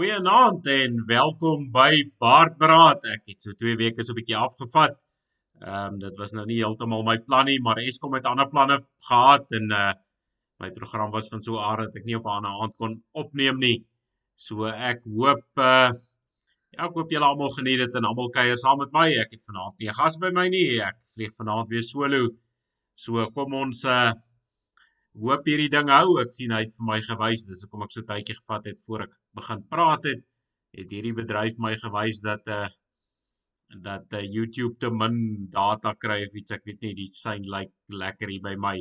Goeienaand en welkom by Baardberaad. Ek het so 2 weke so 'n bietjie afgevat. Ehm um, dit was nou nie heeltemal my plan nie, maar Eskom het ander planne gehad en uh my program was van so 'n aard dat ek nie op 'n ander aand kon opneem nie. So ek hoop uh ja, ek hoop julle almal geniet dit en almal kuier saam met my. Ek het vanaand nie 'n gas by my nie. Ek vlieg vanaand weer solo. So kom ons uh hoop hierdie ding hou. Ek sien hy het vir my gewys, dis hoekom ek so tydjie gevat het voor ek begin praat het. Het hierdie bedryf my gewys dat uh dat uh, YouTube te min data kry of iets, ek weet nie, die sein lyk like lekker hier by my.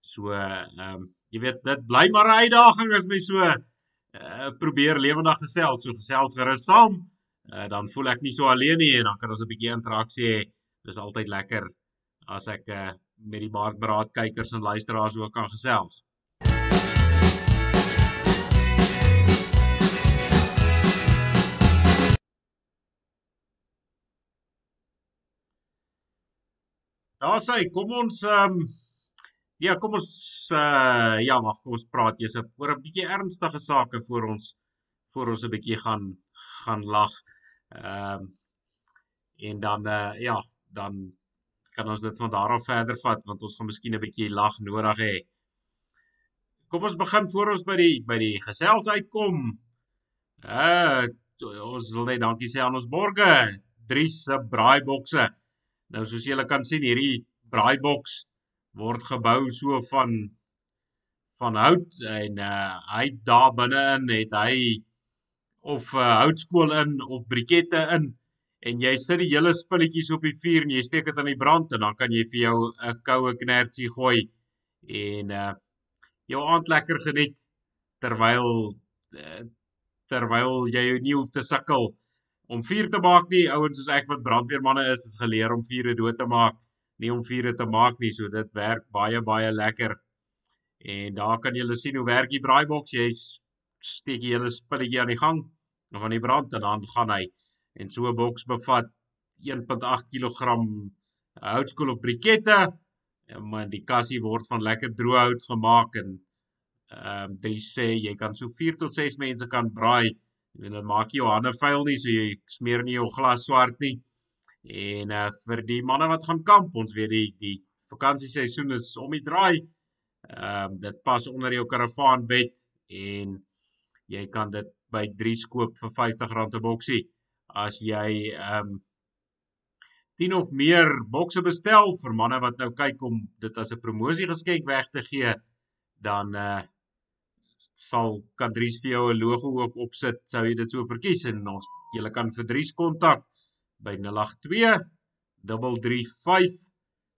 So ehm um, jy weet dit bly maar 'n uitdaging as my so uh probeer lewendig gesels, so gesels gerus saam. Uh dan voel ek nie so alleen nie en dan kan ons 'n bietjie interaksie hê. Dis altyd lekker as ek uh met die baardberaad kykers en luisteraars ook kan gesels. Daar sê, kom ons ehm um, ja, kom ons uh ja, wag, kom ons praat eers oor 'n bietjie ernstige sake voor ons voor ons 'n bietjie gaan gaan lag. Ehm um, en dan uh ja, dan kan ons dit van daar af verder vat want ons gaan miskien 'n bietjie lag nodig hê. Kom ons begin voor ons by die by die gesels uitkom. Uh ons wil net dankie sê aan ons borge, drie se braaibokse. Nou soos julle kan sien hierdie braaiboks word gebou so van van hout en uh hy daar binne-in het hy of uh, houtskool in of brikette in en jy sit die hele spulletjies op die vuur en jy steek dit aan die brand en dan kan jy vir jou 'n koue knertsie gooi. En uh jou aand lekker geniet terwyl uh, terwyl jy nie hoef te sukkel om vuur te maak nie. Ouens soos ek wat brandweermanne is is geleer om vure dood te maak nie om vure te maak nie. So dit werk baie baie lekker. En daar kan jy sien hoe werk die braaiboks. Jy steek die hele spulletjie aan die gang of aan die brand en dan gaan hy en so 'n boks bevat 1.8 kg houtskool of brikette. En maar die kassie word van lekker droë hout gemaak en ehm um, dit sê jy kan so 4 tot 6 mense kan braai. En dit maak jou hande vuil nie so jy smeer nie jou glas swart nie. En uh, vir die manne wat gaan kamp ons weet die die vakansieseisoen is om die draai. Ehm um, dit pas onder jou karavaanbed en jy kan dit by 3 skoop vir R50 'n boksie as jy ehm um, 10 of meer bokse bestel vir manne wat nou kyk om dit as 'n promosie geskenk weg te gee, dan eh uh, sal Kadries vir jou 'n logo ook opsit sou jy dit so verkies en ons jy kan vir Dries kontak by 082 335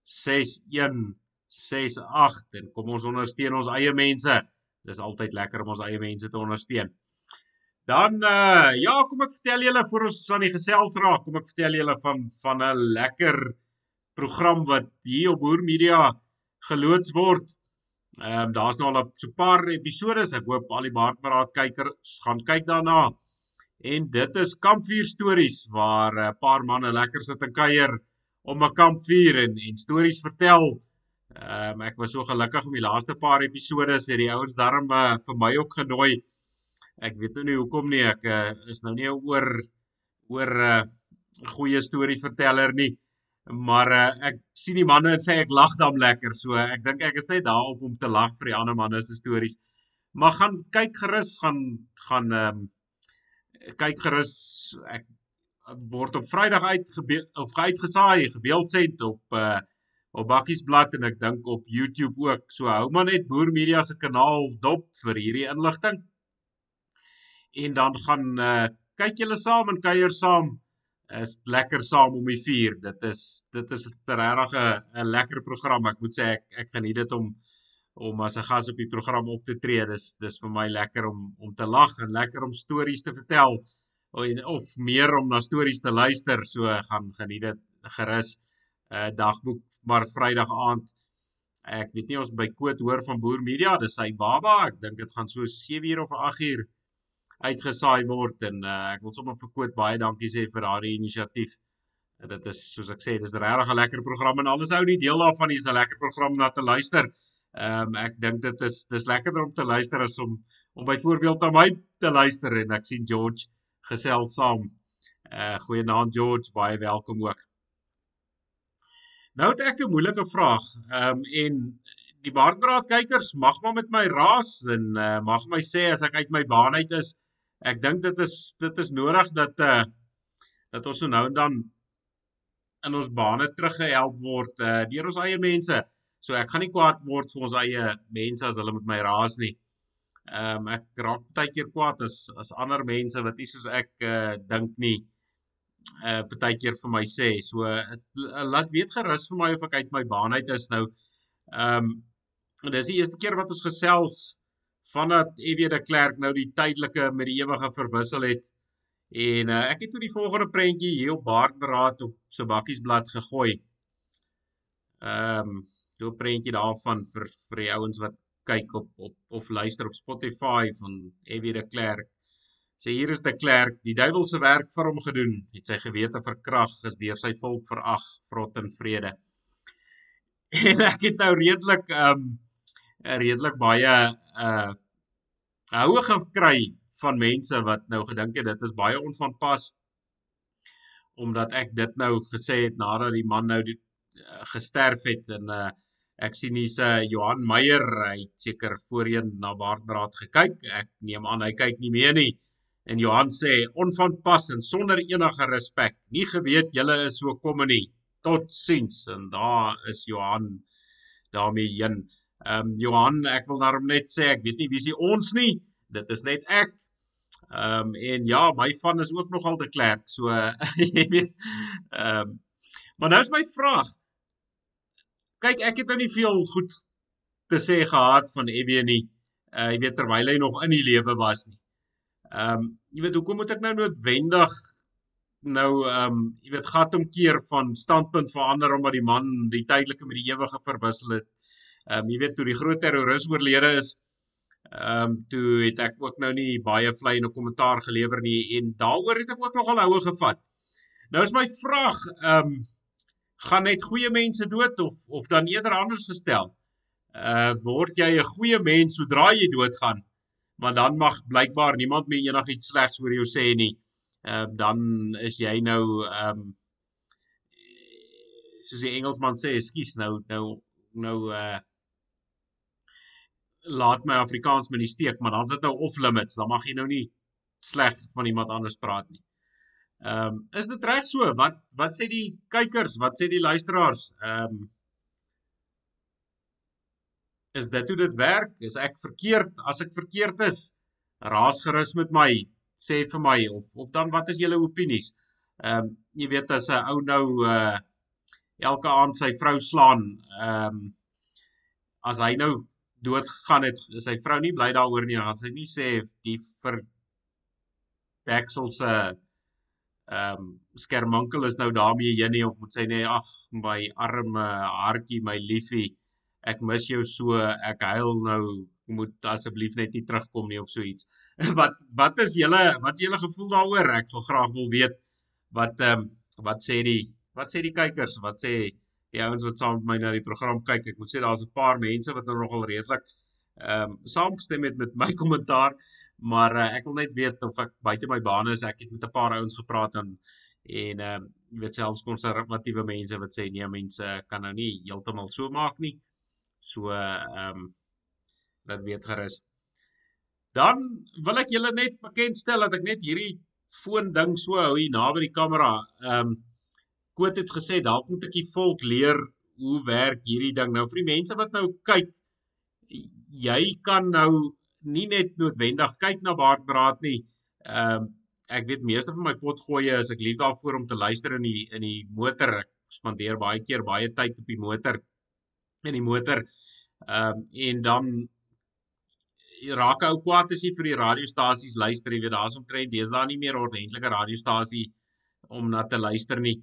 6168 en kom ons ondersteun ons eie mense. Dis altyd lekker om ons eie mense te ondersteun. Dan uh ja, kom ek vertel julle voor ons aan die gesels raak, kom ek vertel julle van van 'n lekker program wat hier op Boer Media geloods word. Ehm um, daar's nou al 'n so paar episode, ek hoop al die Baardberaad kykers gaan kyk daarna. En dit is kampvuur stories waar 'n paar manne lekker sit en kuier om 'n kampvuur en en stories vertel. Ehm um, ek was so gelukkig om die laaste paar episode se die ouens daarom uh, vir my ook genooi ek weet nou nie hoekom nie ek uh, is nou nie oor oor 'n uh, goeie storie verteller nie maar uh, ek sien die manne en sê ek lag dan lekker so ek dink ek is net daarop om te lag vir die ander manne se stories. Maar gaan kyk gerus gaan gaan um, kyk gerus ek word op Vrydag uit of uitgesaai gebeeldset op uh, op Bakkiesblad en ek dink op YouTube ook. So hou maar net Boer Media se kanaal dop vir hierdie inligting en dan gaan uh, kyk julle saam en kuier saam. Is lekker saam om die vuur dit is dit is regtig 'n lekker program. Ek moet sê ek ek geniet dit om om as 'n gas op die program op te tree. Dis dis vir my lekker om om te lag en lekker om stories te vertel. Of, of meer om na stories te luister. So gaan geniet dit gerus 'n uh, dagboek maar Vrydag aand. Ek weet nie ons by Koot hoor van Boer Media dis sy baba. Ek dink dit gaan so 7 uur of 8 uur uitgesaai word en uh, ek wil sommer vir Koot baie dankie sê vir daardie inisiatief. En dit is soos ek sê, dis regtig 'n lekker program en alles ou die deel daarvan is 'n lekker program na te luister. Ehm um, ek dink dit is dis lekkerder om te luister as om om byvoorbeeld na my te luister en ek sien George gesels saam. Uh goeienaand George, baie welkom ook. Nou het ek 'n moeilike vraag. Ehm um, en die Baardbraad kykers mag maar met my raas en uh, mag my sê as ek uit my baan uit is. Ek dink dit is dit is nodig dat uh dat ons nou en dan in ons bane teruggehelp word uh deur ons eie mense. So ek gaan nie kwaad word vir ons eie mense as hulle met my raas nie. Ehm um, ek raak baie keer kwaad as as ander mense wat nie soos ek uh dink nie uh baie keer vir my sê. So is, uh, laat weet gerus vir my of ek uit my baan uit is nou. Ehm um, dis die eerste keer wat ons gesels vandat EW de Klerk nou die tydelike met die ewige verwissel het. En uh, ek het toe die volgende prentjie hier op Baardberaad op se bakkiesblad gegooi. Ehm um, 'n prentjie daarvan vir vir die ouens wat kyk op op of luister op Spotify van Evie de Klerk. Sê hier is de Klerk, die duiwel se werk vir hom gedoen, het sy gewete verkrag, is deur sy volk verag, vrot en vrede. En ek het nou redelik um redelik baie uh houe gekry van mense wat nou gedink het dit is baie onvanpas omdat ek dit nou gesê het nadat die man nou die, uh, gesterf het en uh Ek sien hier's 'n uh, Johan Meyer, hy het seker voorheen na Baardbraad gekyk. Ek neem aan hy kyk nie meer nie. En Johan sê onvanpas en sonder enige respek. Nie geweet julle is so kom nie. Totsiens. En daar is Johan daarmee heen. Ehm um, Johan, ek wil daarom net sê ek weet nie wie se ons nie. Dit is net ek. Ehm um, en ja, my van is ook nogal te klerk. So jy weet ehm um, maar nou is my vraag kyk ek het nou nie veel goed te sê gehad van EW nie. Uh jy weet terwyl hy nog in die lewe was nie. Ehm um, jy weet hoekom moet ek nou noodwendig nou ehm um, jy weet gat omkeer van standpunt verander omdat die man die tydelike met die ewige verwissel het. Ehm um, jy weet toe die groot terroris oorlede is ehm um, toe het ek ook nou nie baie vlei in 'n kommentaar gelewer nie en daaroor het ek ook nogal houe gevat. Nou is my vraag ehm um, gaan net goeie mense dood of of dan eerder anders gestel. Uh word jy 'n goeie mens sodra jy doodgaan, want dan mag blykbaar niemand meer enigiets slegs oor jou sê nie. Ehm uh, dan is jy nou ehm um, soos die Engelsman sê, ekskuus nou nou nou uh laat my Afrikaans met die steek, maar dan's dit nou off limits, dan mag jy nou nie sleg van iemand anders praat nie. Ehm um, is dit reg so? Wat wat sê die kykers? Wat sê die luisteraars? Ehm um, Is dit hoe dit werk? Is ek verkeerd? As ek verkeerd is, raas gerus met my, sê vir my of of dan wat is julle opinies? Ehm um, jy weet as 'n ou nou uh elke aand sy vrou slaan, ehm um, as hy nou dood gegaan het, is sy vrou nie bly daaroor nie. As hy nie sê die vir Deksel se ehm um, skermankel is nou daarmee heen nie of moet sy nee ag my arme hartjie my liefie ek mis jou so ek huil nou moet asseblief net nie terugkom nie of so iets wat wat is julle wat is julle gevoel daaroor ek sal graag wil weet wat ehm um, wat sê die wat sê die kykers wat sê die ouens wat saam met my na die program kyk ek moet sê daar's 'n paar mense wat nou nogal redelik ehm um, saamgestem het met my kommentaar Maar uh, ek wil net weet of ek buite my baan is. Ek het met 'n paar ouens gepraat en en ehm uh, jy weet selfs konservatiewe mense wat sê nee, mense kan nou nie heeltemal so maak nie. So ehm um, dat weet gerus. Dan wil ek julle net bekendstel dat ek net hierdie foon ding so hou hier naby die kamera. Ehm um, Koot het gesê dalk moet ek die volk leer hoe werk hierdie ding. Nou vir die mense wat nou kyk, jy kan nou nie net noodwendig kyk na baardbraad nie. Ehm um, ek weet meeste van my potgoeie is ek lief daarvoor om te luister in die in die motor. Ek spandeer baie keer baie tyd op die motor in die motor. Ehm um, en dan raak ou kwaad as jy vir die radiostasies luister, jy weet daar's omtrent deesdae nie meer ordentlike radiostasie om na te luister nie.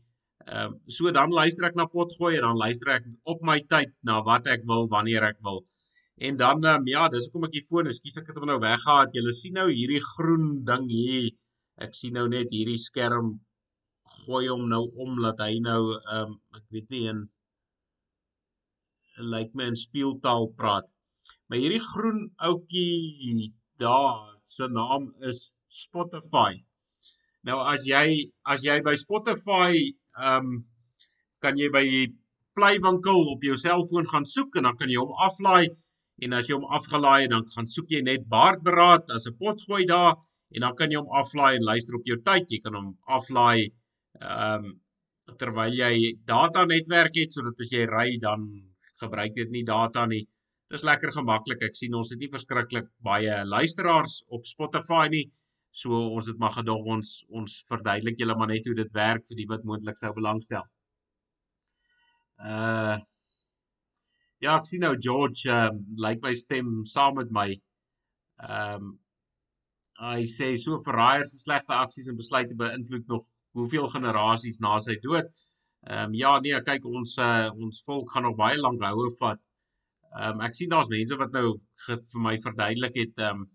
Ehm um, so dan luister ek na potgooi en dan luister ek op my tyd na wat ek wil wanneer ek wil. En dan um, ja, dis hoekom ek die foon, ekskuus ek het hom nou weggehaal. Jy sien nou hierdie groen ding hier. Ek sien nou net hierdie skerm gooi hom nou om dat hy nou ehm um, ek weet nie in lyk like my in speeltaal praat. Maar hierdie groen ouetjie daar se naam is Spotify. Nou as jy as jy by Spotify ehm um, kan jy by die playwinkel op jou selfoon gaan soek en dan kan jy hom aflaai en as jy hom afgelaai het dan gaan soek jy net baardberaad as 'n pot gooi daar en dan kan jy hom aflaai en luister op jou tyd. Jy kan hom aflaai ehm um, terwyl jy data netwerk het sodat as jy ry dan gebruik dit nie data nie. Dis lekker gemaklik ek sien ons het nie verskriklik baie luisteraars op Spotify nie so ons het maar gedog ons ons verduidelik julle maar net hoe dit werk vir die wat moontlik sou belangstel uh Ja, ek sien nou George ehm um, lyk my stem saam met my. Ehm um, hy sê so verraaier se slegte aksies en besluite beïnvloed nog hoeveel generasies na sy dood. Ehm um, ja, nee, kyk ons uh, ons volk gaan nog baie lank houe vat. Ehm um, ek sien daar's mense wat nou vir my verduidelik het ehm um,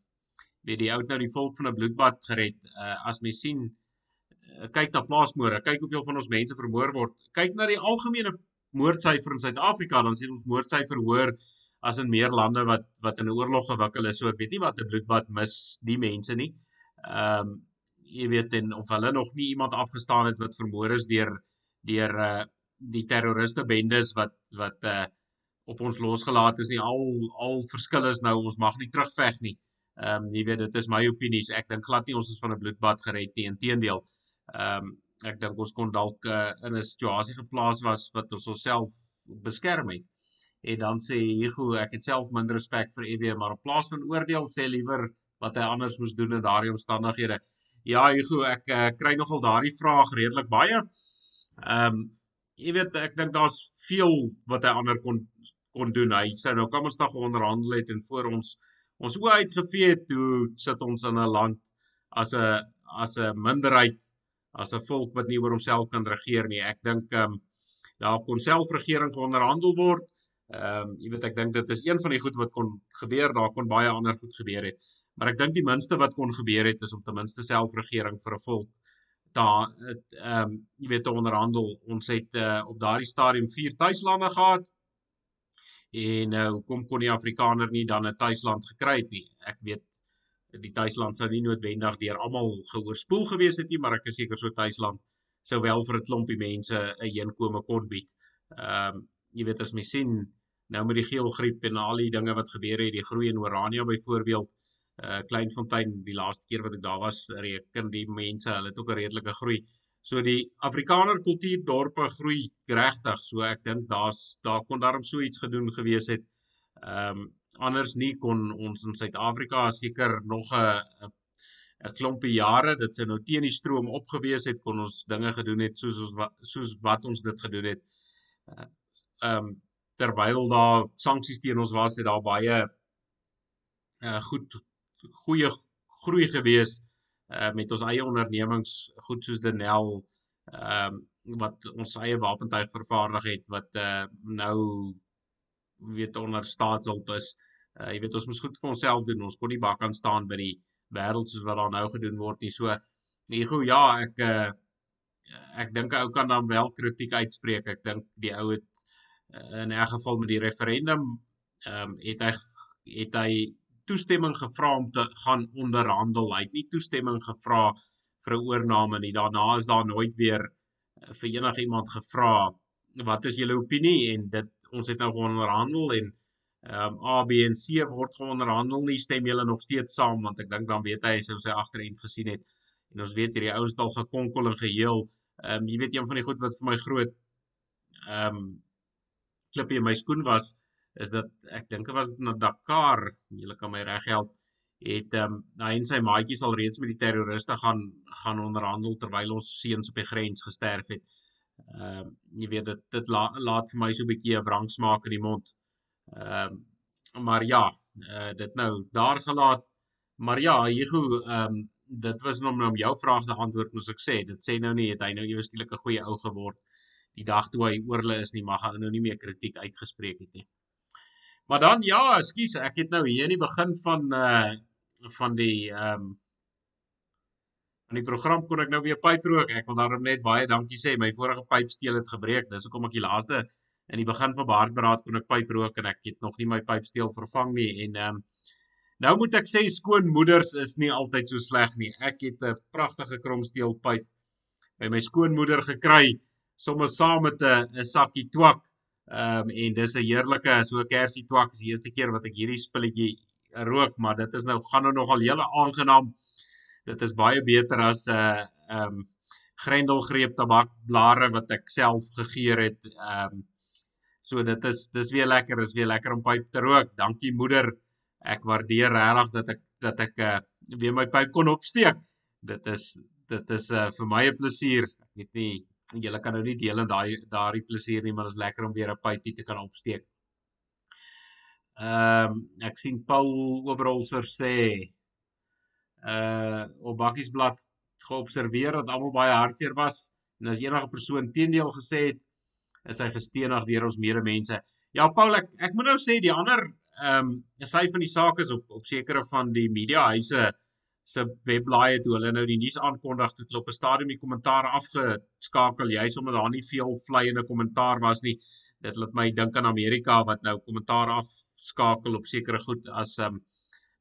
weet die oud nou die volk van 'n bloedbad gered. Uh, as mens sien uh, kyk na plaasmoorde, kyk hoeveel van ons mense vermoor word. Kyk na die algemene moordsyfer in Suid-Afrika, dan sien ons moordsyfer hoër as in meer lande wat wat in 'n oorlog gewikkel is. So ek weet nie wat 'n bloedbad mis die mense nie. Ehm um, jy weet en of hulle nog nie iemand afgestaan het wat vermoor is deur deur uh die terroriste bendes wat wat uh op ons losgelaat is nie al al verskil is nou ons mag nie terugveg nie. Ehm um, jy weet dit is my opinie. Ek dink glad nie ons is van 'n bloedbad gered nie. Inteendeel. Ehm um, ek dink ons kon dalk uh, in 'n situasie geplaas was wat ons onsself beskerm het. En dan sê Hugo, ek het self minder respek vir EW, maar in plaas van oordeel sê liewer wat hy anders moes doen in daardie omstandighede. Ja, Hugo, ek uh, kry nogal daardie vraag redelik baie. Ehm um, jy weet ek dink daar's veel wat hy ander kon kon doen. Hy sou nou kom ons dag onderhandel het en voor ons ons oë uitgevee het toe sit ons in 'n land as 'n as 'n minderheid as 'n volk wat nie oor homself kan regeer nie. Ek dink ehm um, daar kon selfregering onderhandel word. Ehm um, jy weet ek dink dit is een van die goed wat kon gebeur. Daar kon baie ander goed gebeur het. Maar ek dink die minste wat kon gebeur het is om ten minste selfregering vir 'n volk daar ehm um, jy weet te onderhandel. Ons het uh, op daardie stadium vier tuislande gehad. En nou uh, hoekom kon die Afrikaner nie dan 'n tuisland gekry het nie? Ek weet die tuisland sou nie noodwendig deur almal gehoorspoel gewees het nie, maar ek is seker so tuisland sou wel vir 'n klompie mense 'n heenkome kon bied. Ehm um, jy weet as mens sien nou met die geelgriep en al die dinge wat gebeur het, die groei in Orania byvoorbeeld, uh Kleinfontein die laaste keer wat ek daar was, reken die mense, hulle het ook 'n redelike groei. So die Afrikaner kultuurdorpe groei regtig. So ek dink daar's daar kon daarom so iets gedoen gewees het. Ehm um, anders nie kon ons in Suid-Afrika seker nog 'n 'n klompie jare dit sou nou teen die stroom opgewees het kon ons dinge gedoen het soos ons soos wat ons dit gedoen het. Ehm um, terwyl daar sanksies teen ons was het daar baie uh goed goeie groei gewees uh met ons eie ondernemings goed soos Denel ehm um, wat ons eie wapentuig vervaardig het wat uh nou weet onder staatshulp is. Uh, jy weet ons moet goed vir onsself doen. Ons kon nie bak aan staan by die wêreld soos wat daar nou gedoen word nie. So Ego ja, ek uh, ek dink 'n ou kan dan wel kritiek uitspreek. Ek dink die ou het uh, in 'n geval met die referendum ehm um, het hy het hy toestemming gevra om te gaan onderhandel. Hy het nie toestemming gevra vir 'n oorneem nie. Daarna is daar nooit weer uh, vir enigiemand gevra wat is julle opinie? En dit ons het nou onderhandel en ehm um, A, B en C word geonderhandel nie. Stem julle nog steeds saam? Want ek dink dan weet hy sou sy agterend gesien het. En ons weet hierdie ouens het al gekonkel en geheel. Ehm um, jy weet een van die goed wat vir my groot ehm um, klippie in my skoen was is dat ek dink dit was na Dakar julle kan my reg help het ehm um, hy en sy maatjies al reeds met die terroriste gaan gaan onderhandel terwyl ons seuns op die grens gesterf het ehm um, jy weet dit dit la, laat vir my so 'n bietjie 'n wrangsmaak in die mond Ehm um, maar ja, uh, dit nou daar gelaat. Maar ja, Hugo, ehm um, dit was nou om jou vraag te antwoord, moes ek sê. Dit sê nou nie het hy nou ewe skielik 'n goeie ou geword die dag toe hy oor hulle is nie, mag hy nou nie meer kritiek uitgespreek het nie. Maar dan ja, ekskuus, ek het nou hier in die begin van uh van die ehm um, aan die program kon ek nou weer pyp rook. Ek wil daarom net baie dankie sê. My vorige pypsteel het gebreek. Dis hoekom ek die laaste in die begin van baardberaad kon ek pyp rook en ek het nog nie my pypsteel vervang nie en ehm um, Nou moet ek sê skoonmoeders is nie altyd so sleg nie. Ek het 'n pragtige kromsteelpyp by my skoonmoeder gekry sommer saam met 'n sakkie twak. Ehm um, en dis 'n heerlike so kersie twak. Dis die eerste keer wat ek hierdie spulletjie rook, maar dit is nou gaan nou nogal hele aangenaam. Dit is baie beter as 'n uh, ehm um, grendelgreep tabakblare wat ek self gegeur het. Ehm um, so dit is dis weer lekker, is weer lekker om pyp te rook. Dankie moeder. Ek waardeer regtig dat ek dat ek uh, weer my pyp kon opsteek. Dit is dit is uh, vir my 'n plesier. Ek weet nie julle kan nou nie deel in daai daardie plesier nie, maar dit is lekker om weer 'n pypie te kan opsteek. Ehm um, ek sien Paul Oberholzer sê uh op bakkiesblad geobserveer dat almal baie hartseer was en as enige persoon teendeel gesê het is hy gestenig deur ons medemense. Ja Paul ek ek moet nou sê die ander ehm um, sy van die sake is op op sekere van die media huise se webblaaie toe hulle nou die nuus aankondig toe hulle op 'n stadium die kommentaar afgeskakel. Juis omdat daar nie veel vleiende kommentaar was nie. Dit laat my dink aan Amerika wat nou kommentaar afskakel op sekere goed as um,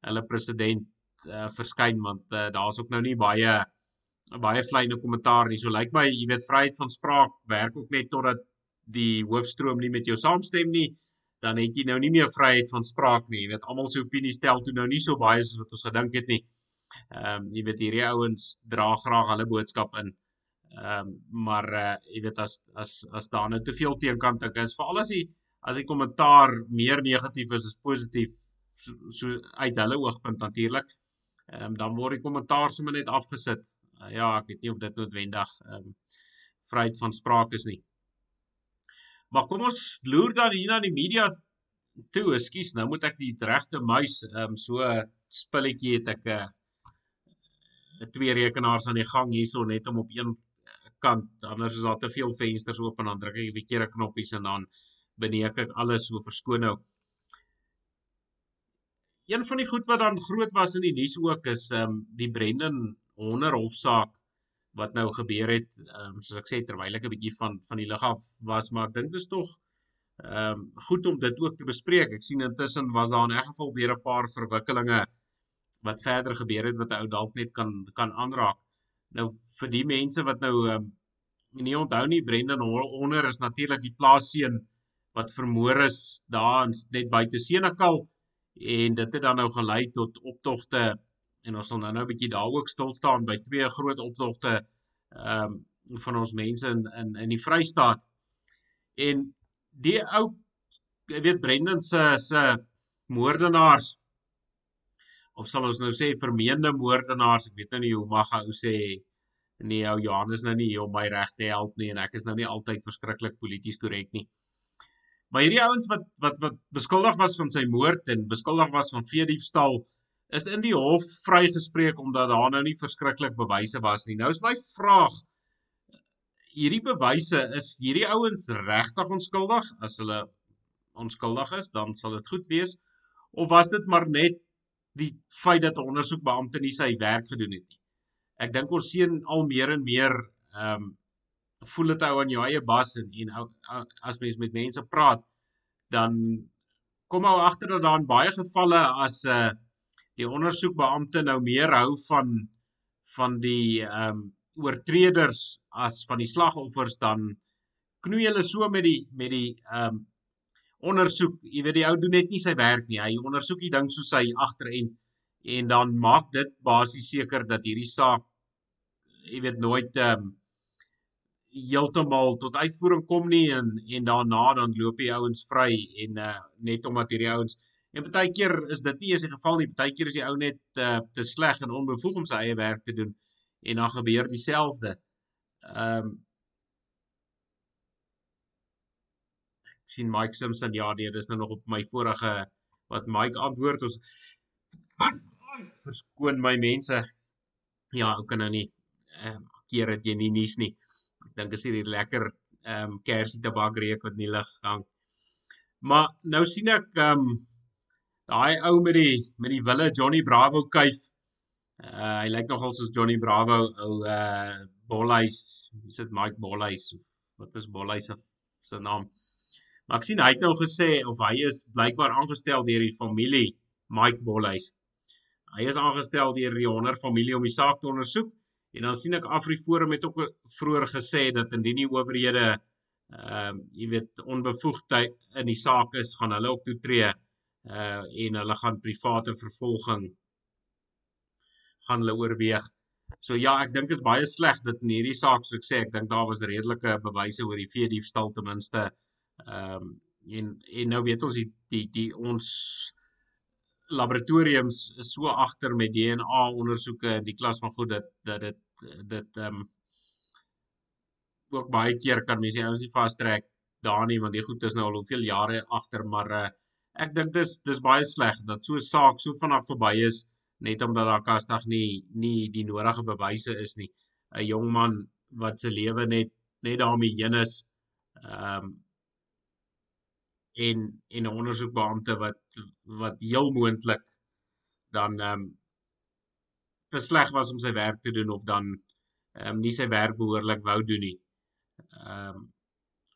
hulle president uh, verskyn want uh, daar's ook nou nie baie baie vleiende kommentaar nie. So lyk my jy weet vryheid van spraak werk ook net totdat die hoofstroom nie met jou saamstem nie dan het jy nou nie meer vryheid van spraak nie. Jy weet almal se opinies tel toe nou nie so baie soos wat ons gedink het nie Ehm um, jy weet hierdie ouens dra graag hulle boodskap in. Ehm um, maar uh, jy weet as as as daar nou te veel teenkant ek is veral as die as die kommentaar meer negatief is as positief so, so uit hulle oogpunt natuurlik. Ehm um, dan word die kommentaar sommer net afgesit. Uh, ja, ek weet nie of dit noodwendig ehm um, vryheid van spraak is nie. Maar kom ons loer dan hier na die media toe. Ekskuus, nou moet ek die regte muis ehm um, so spulletjie het ek 'n uh, twee rekenaars aan die gang hierso net om op een kant anders is daar te veel vensters oop en dan druk ek verkeerde knoppies en dan beneek ek alles so verskoon nou. Een van die goed wat dan groot was in die nuus ook is ehm um, die Brendan Honder hofsaak wat nou gebeur het ehm um, soos ek sê terwyl ek 'n bietjie van van die lig af was maar ek dink dit is tog ehm um, goed om dit ook te bespreek. Ek sien intussen was daar in 'n geval weer 'n paar verwikkelinge wat verder gebeur het wat 'n ou dalk net kan kan aanraak. Nou vir die mense wat nou um, nie onthou nie Brendan onder is natuurlik die plaasseun wat vermoor is daar net buite Senekal en dit het dan nou gelei tot optogte en ons sal nou nou 'n bietjie daar ook stil staan by twee groot optogte ehm um, van ons mense in in in die Vrystaat. En die ou jy weet Brendan se se moordenaars of sal ons nou sê vermeende moordenaars, ek weet nou nie hoe mag ou sê nee, ou Johannes nou nie hier om my reg te help nie en ek is nou nie altyd verskriklik polities korrek nie. Maar hierdie ouens wat wat wat beskuldig was van sy moord en beskuldig was van veediefstal is in die hof vrygespreek omdat daar nou nie verskriklik bewyse was nie. Nou is my vraag hierdie bewyse is hierdie ouens regtig onskuldig as hulle onskuldig is dan sal dit goed wees of was dit maar net die feit dat 'n ondersoekbeampte nie sy werk gedoen het nie. Ek dink ons sien al meer en meer ehm um, voel dit ou aan jou eie bas en en as mens met mense praat dan kom ou agter dat daar in baie gevalle as 'n uh, die ondersoekbeampte nou meer hou van van die ehm um, oortreders as van die slagoffers dan knoei hulle so met die met die ehm um, ondersoek, jy weet die ou doen net nie sy werk nie. Hy ondersoek die ding soos hy agterend en dan maak dit basies seker dat hierdie saak jy weet nooit ehm um, heeltemal tot uitvoering kom nie en en daarna dan loop die ouens vry en uh, net omdat hierdie ouens en baie keer is dit nie eens die geval nie. Baie keer is die ou net uh, te sleg en onbevoeg om sy eie werk te doen en dan gebeur dieselfde. Ehm um, sien Mike Simpson ja nee dis nou nog op my vorige wat Mike antwoord ons verskoon my mense. Ja ou kan nou nie ehm um, keer dat jy nie nuus nie. Ek dink is hier lekker ehm um, kersie tabak reuk wat nie lig hang. Maar nou sien ek ehm um, daai ou met die met die wille Johnny Bravo kuif. Uh, hy lyk nogal soos Johnny Bravo ou uh Bolhuis. Is dit Mike Bolhuis? Wat is Bolhuis se naam Maar ek sien hy het nou gesê of hy is blykbaar aangestel deur die familie Mike Bolhuis. hy is aangestel deur die Honor familie om die saak te ondersoek en dan sien ek Afriforum het ook vroeër gesê dat indien die owerhede ehm um, jy weet onbevoegdheid in die saak is, gaan hulle ook toetree uh en hulle gaan private vervolging gaan hulle oorweeg. So ja, ek dink dit is baie sleg dat in hierdie saak soos ek sê, ek dink daar was redelike bewyse oor die veediefstal ten minste. Ehm um, en en nou weet ons die die, die ons laboratoriums is so agter met DNA ondersoeke in die klas van goed dat dat dit dit ehm um, ook baie keer kan mense ons nie vastrek daar nie want die goed is nou al hoeveel jare agter maar uh, ek dink dis dis baie sleg dat so 'n saak so vinnig verby is net omdat daar kastig nie nie die nodige bewyse is nie. 'n jong man wat se lewe net net daarmee heen is ehm um, en en 'n ondersoekbeampte wat wat heel moontlik dan ehm um, te sleg was om sy werk te doen of dan ehm um, nie sy werk behoorlik wou doen nie. Ehm um,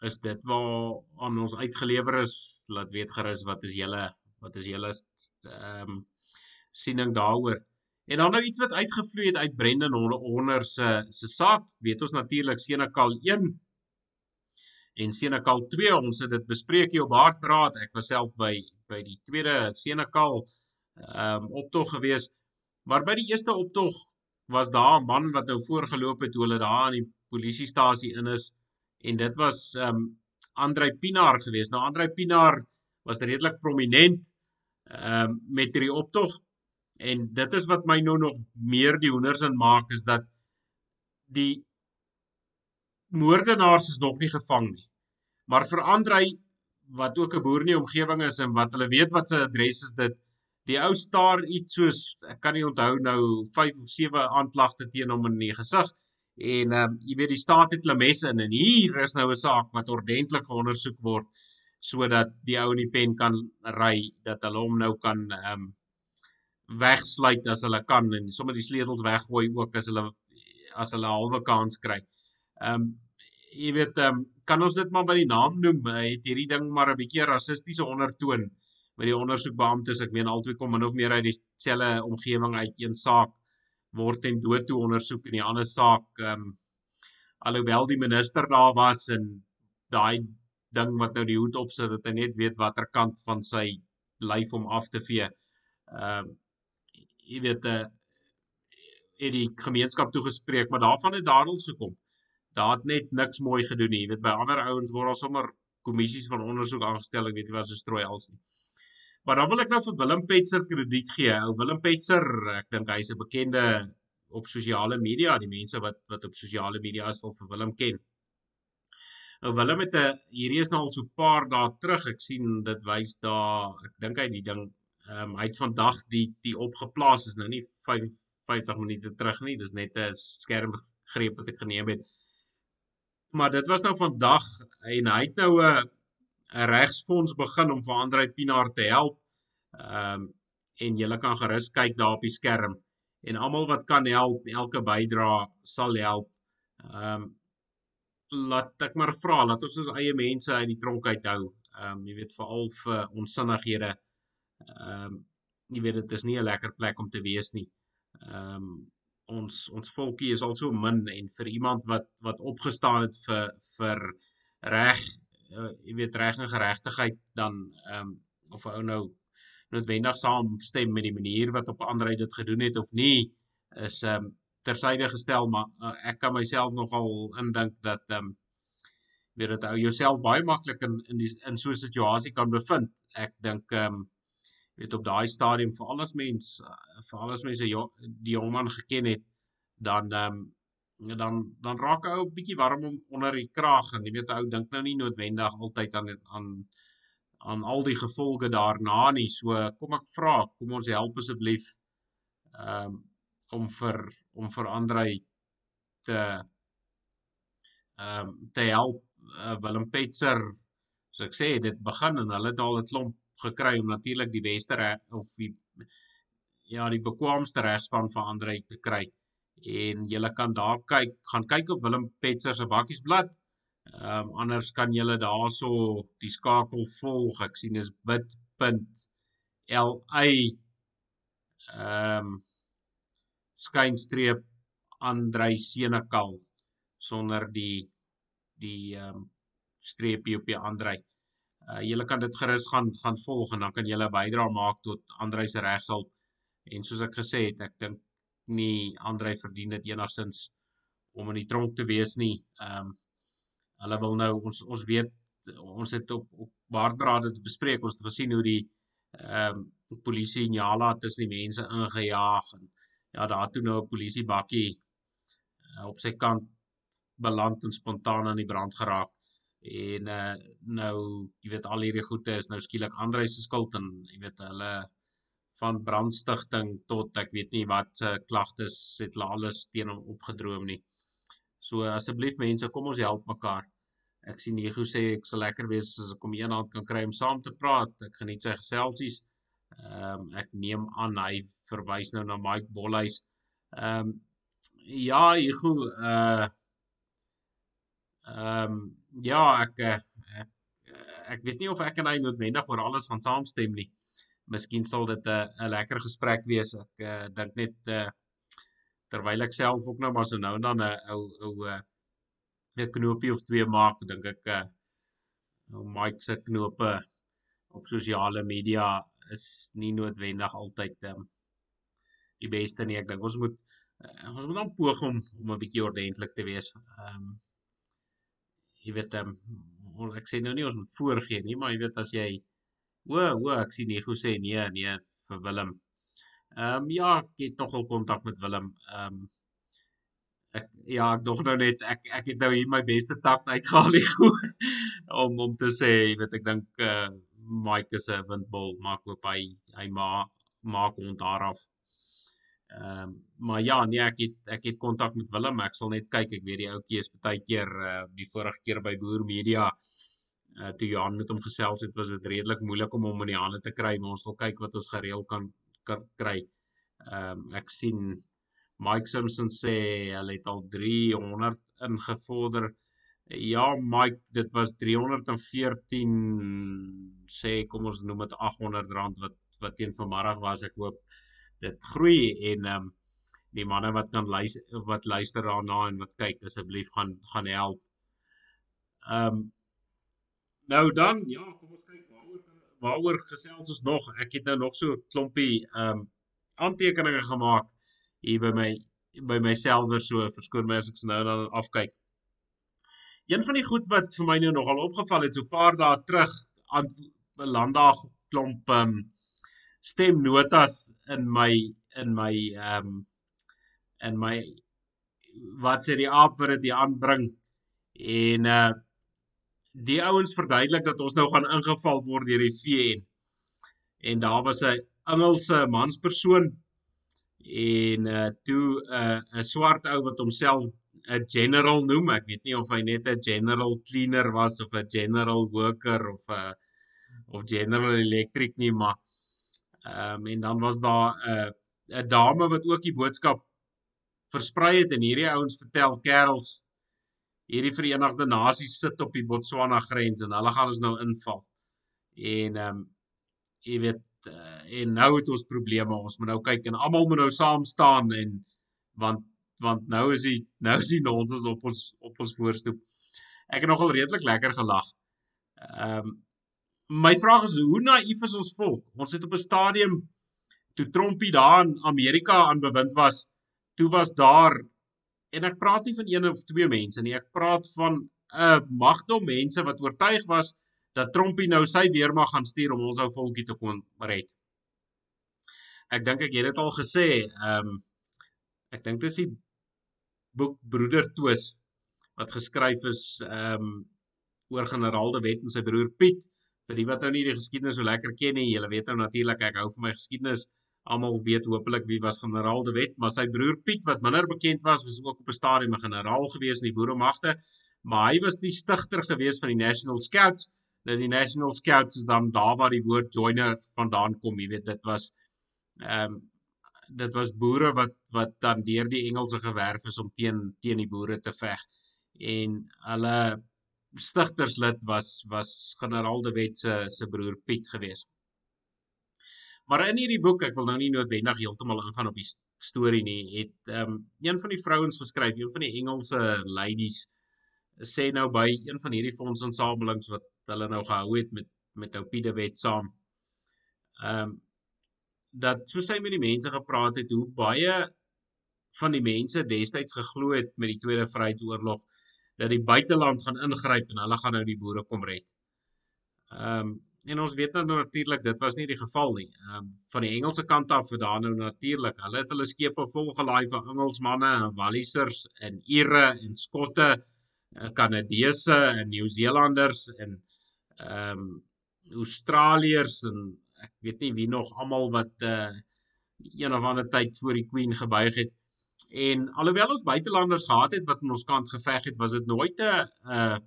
is dit waar aan ons uitgelewer is, laat weet gerus wat is julle wat is julle ehm um, siening daaroor. En dan nou iets wat uitgevloei het uit Brendan Horner se se saak, weet ons natuurlik Senekal 1 en Senekal 2 ons het dit bespreek hier op Hartpraat. Ek was self by by die tweede Senekal ehm um, optog gewees. Maar by die eerste optog was daar 'n man wat nou voorgeloop het toe hulle daar aan die polisiestasie in is. En dit was ehm um, Andrei Pinaar gewees. Nou Andrei Pinaar was redelik prominent ehm um, met hierdie optog. En dit is wat my nou nog meer die hoenders in maak is dat die moordenaars is nog nie gevang nie. Maar vir Andrei wat ook 'n boer in die omgewing is en wat hulle weet wat sy adres is dit die ou staar iets soos ek kan nie onthou nou 5 of 7 aanklagte teen hom in die gesig en ehm um, jy weet die staat het hulle messe in en hier is nou 'n saak wat ordentlik ondersoek word sodat die ou in die pen kan ry dat hulle hom nou kan ehm um, wegsluit as hulle kan en sommer die sleutels weggooi ook as hulle as hulle halwe kans kry. Ehm um, jy weet ehm um, kan ons dit maar by die naam noem, het hierdie ding maar 'n bietjie rassistiese ondertoon met die ondersoekbeamptes. Ek meen albei kom min of meer uit dieselfde omgewing uit een saak word ten dood toe ondersoek en die ander saak ehm um, alhoewel die minister daar was en daai ding wat nou die hoed opsit dat hy net weet watter kant van sy lyf om af te vee. Ehm um, jy weet 'n uh, eh, het die gemeenskap toegespreek, maar daarvan het dadels gekom daar het net niks mooi gedoen nie. Jy weet by ander ouens word al sommer kommissies van ondersoek aangestel, ek weet nie wat so strooi als nie. Maar dan wil ek nou vir Willem Petzer krediet gee. Ou Willem Petzer, ek dink hy's 'n bekende op sosiale media, die mense wat wat op sosiale media sal vir Willem ken. Nou Willem het 'n hierdie is nou al so 'n paar dae terug. Ek sien dit wys daar, ek dink hy die ding ehm um, hy het vandag die die opgeplaas is nou nie 55 minute terug nie. Dis net 'n skermgreep wat ek geneem het maar dit was nou vandag en hy het nou 'n 'n regsfonds begin om vir Andrei Pinaar te help. Ehm um, en jy kan gerus kyk daar op die skerm en almal wat kan help, elke bydrae sal help. Ehm um, laat ek maar vra, laat ons ons eie mense uit die tronk uithou. Ehm um, jy weet veral vir onsinnighede. Ehm um, jy weet dit is nie 'n lekker plek om te wees nie. Ehm um, ons ons volkie is al so min en vir iemand wat wat opgestaan het vir vir reg uh, jy weet reg en geregtigheid dan ehm um, of 'n ou nou noodwendig saamstem met die manier wat op ander uit dit gedoen het of nie is ehm um, tersyde gestel maar uh, ek kan myself nogal indink dat ehm um, weet dit ou jouself baie maklik in in die in so 'n situasie kan bevind. Ek dink ehm um, weet op daai stadium vir alles mens vir alles mense die jong man geken het dan ehm um, dan dan raak ou bietjie warm om onder die kraag en jy weet ou dink nou nie noodwendig altyd aan aan aan al die gevolge daarna nie. So kom ek vra kom ons help asseblief ehm um, om vir om vir Andrei te ehm um, te help uh, Willem Petzer so ek sê dit begin en hulle het al 'n klomp gekry om natuurlik die beste of die ja, die bekwaamste regspan van Andre te kry. En jy kan daar kyk, gaan kyk op Willem Petzer se bakkiesblad. Ehm um, anders kan jy daarso die skakel volg. Ek sien is bit.li ehm um, skynstreep Andrei Senekal sonder die die ehm um, streepie op die Andrei. Uh julle kan dit gerus gaan gaan volg en dan kan julle bydra maak tot Andrei se regshulp. En soos ek gesê het, ek dink nie Andrei verdien dit enigsins om in die tronk te wees nie. Ehm um, hulle wil nou ons ons weet ons het op op waardrade te bespreek. Ons het gesien hoe die ehm um, polisie in Jala tussen die mense ingejaag en ja, daar toe nou 'n polisie bakkie uh, op sy kant beland en spontaan aan die brand geraak. En uh nou, jy weet al hierdie goede is nou skielik Andrei se skuld en jy weet hulle van brandstigting tot ek weet nie wat se uh, klagtes het hulle alles teen hom opgedroom nie. So asseblief mense, kom ons help mekaar. Ek sien Nego sê ek sal lekker wees as ek hom eendag kan kry om saam te praat. Ek geniet sy geselsies. Ehm um, ek neem aan hy verwys nou na Mike Bolhuis. Ehm um, ja, Nego uh ehm um, ja, ek, ek ek weet nie of ek en hy noodwendig oor alles gaan saamstem nie. Miskien sal dit 'n 'n lekker gesprek wees. Ek uh, dink net uh terwyl ek self ook nou maar so nou en dan 'n ou ou 'n knoopie of twee maak, dink ek uh nou Mike se knope op sosiale media is nie noodwendig altyd um, die beste nie. Ek dink ons moet uh, ons moet dan poog om om 'n bietjie ordentlik te wees. Ehm um, jy weet um, ek sê nou nie ons moet voorgee nie, maar jy weet as jy o, o, ek sien hoe sê nee, nee vir Willem. Ehm um, ja, ek het nogal kontak met Willem. Ehm um, ek ja, ek dog nou net ek ek het nou hier my beste takt uitgehaal hier om om te sê, jy weet ek dink uh Mike is 'n windbol, maak hoop hy hy ma maak hom daar af. Ehm um, maar ja, nee, ek het ek het kontak met Willem. Ek sal net kyk. Ek weet die ouetjie is baie keer uh die vorige keer by Boer Media uh toe Johan met hom gesels het, was dit redelik moeilik om hom in die hande te kry, maar ons sal kyk wat ons gereël kan kan kry. Ehm um, ek sien Mike Simpson sê hulle het al 300 ingevorder. Ja, Mike, dit was 314 sê kom ons noem dit 800 rand wat wat teen vanmiddag was. Ek hoop dit groei en ehm um, die manne wat kan luister wat luister daarna en wat kyk asseblief gaan gaan help. Ehm um, nou dan ja, kom ons kyk waaroor waaroor gesels ons nog. Ek het nou nog so 'n klompie ehm um, aantekeninge gemaak hier by my by myself so verskoon my as ek nou dan afkyk. Een van die goed wat vir my nou nogal opgeval het so paar dae terug aan landdag klomp um, stemnotas in my in my ehm um, in my wat sê die aap wat dit aanbring en uh die ouens verduidelik dat ons nou gaan ingeval word deur die VN. En daar was 'n Engelse manspersoon en uh toe 'n uh, 'n swart ou wat homself 'n general noem. Ek weet nie of hy net 'n general cleaner was of 'n general worker of 'n of general electric nie, maar ehm um, en dan was daar 'n uh, 'n dame wat ook die boodskap versprei het en hierdie ouens vertel kerels hierdie Verenigde Nasies sit op die Botswana grens en hulle gaan ons nou inval. En ehm um, jy weet uh, en nou het ons probleme. Ons moet nou kyk en almal moet nou saam staan en want want nou is die nou is die nonsens op ons op ons voorstoep. Ek het nogal redelik lekker gelag. Ehm um, my vraag is hoe naïef is ons volk? Ons het op 'n stadium toe Trompie daar in Amerika aan bewind was, toe was daar en ek praat nie van een of twee mense nie, ek praat van 'n uh, magdom mense wat oortuig was dat Trompie nou sy weermag gaan stuur om ons ou volkie te kon red. Ek dink ek het dit al gesê, ehm um, ek dink dis die boek Broeder Twis wat geskryf is ehm um, oor generaal De Wet en sy broer Piet. Vir die wat nou nie die geskiedenis so lekker ken nie, julle weet nou natuurlik ek hou van my geskiedenis. Almal weet hopelik wie was generaal De Wet, maar sy broer Piet wat minder bekend was, was ook op 'n stadium 'n generaal gewees in die boeremagte, maar hy was die stigter gewees van die National Scouts dat die National Scouts is dan daar waar die woord joiner vandaan kom, jy weet dit was ehm um, dit was boere wat wat dan deur die Engelse gewerf is om teen teen die boere te veg. En hulle stigterslid was was generaal De Wet se se broer Piet gewees. Maar in hierdie boek, ek wil nou nie noodwendig heeltemal ingaan op die storie nie, het ehm um, een van die vrouens geskryf, een van die Engelse ladies sê nou by een van hierdie fondsinsamelings wat hulle nou gehou het met met Oupide wet saam. Ehm um, dat soos hy met die mense gepraat het hoe baie van die mense destyds geglo het met die Tweede Vryheidsoorlog dat die buiteland gaan ingryp en hulle gaan nou die boere kom red. Ehm um, en ons weet nou natuurlik dit was nie die geval nie. Ehm um, van die Engelse kant af het daar nou natuurlik, hulle het hulle skepe vol gelaai van Engelsmanne en Wallisers en Ire en Skotte, eh, Kanadese en Nieu-Seelanders en ehm um, Australiërs en ek weet nie wie nog almal wat uh een of ander tyd voor die Queen gebuig het. En alhoewel ons buitelanders gehad het wat aan ons kant geveg het, was dit nooit 'n uh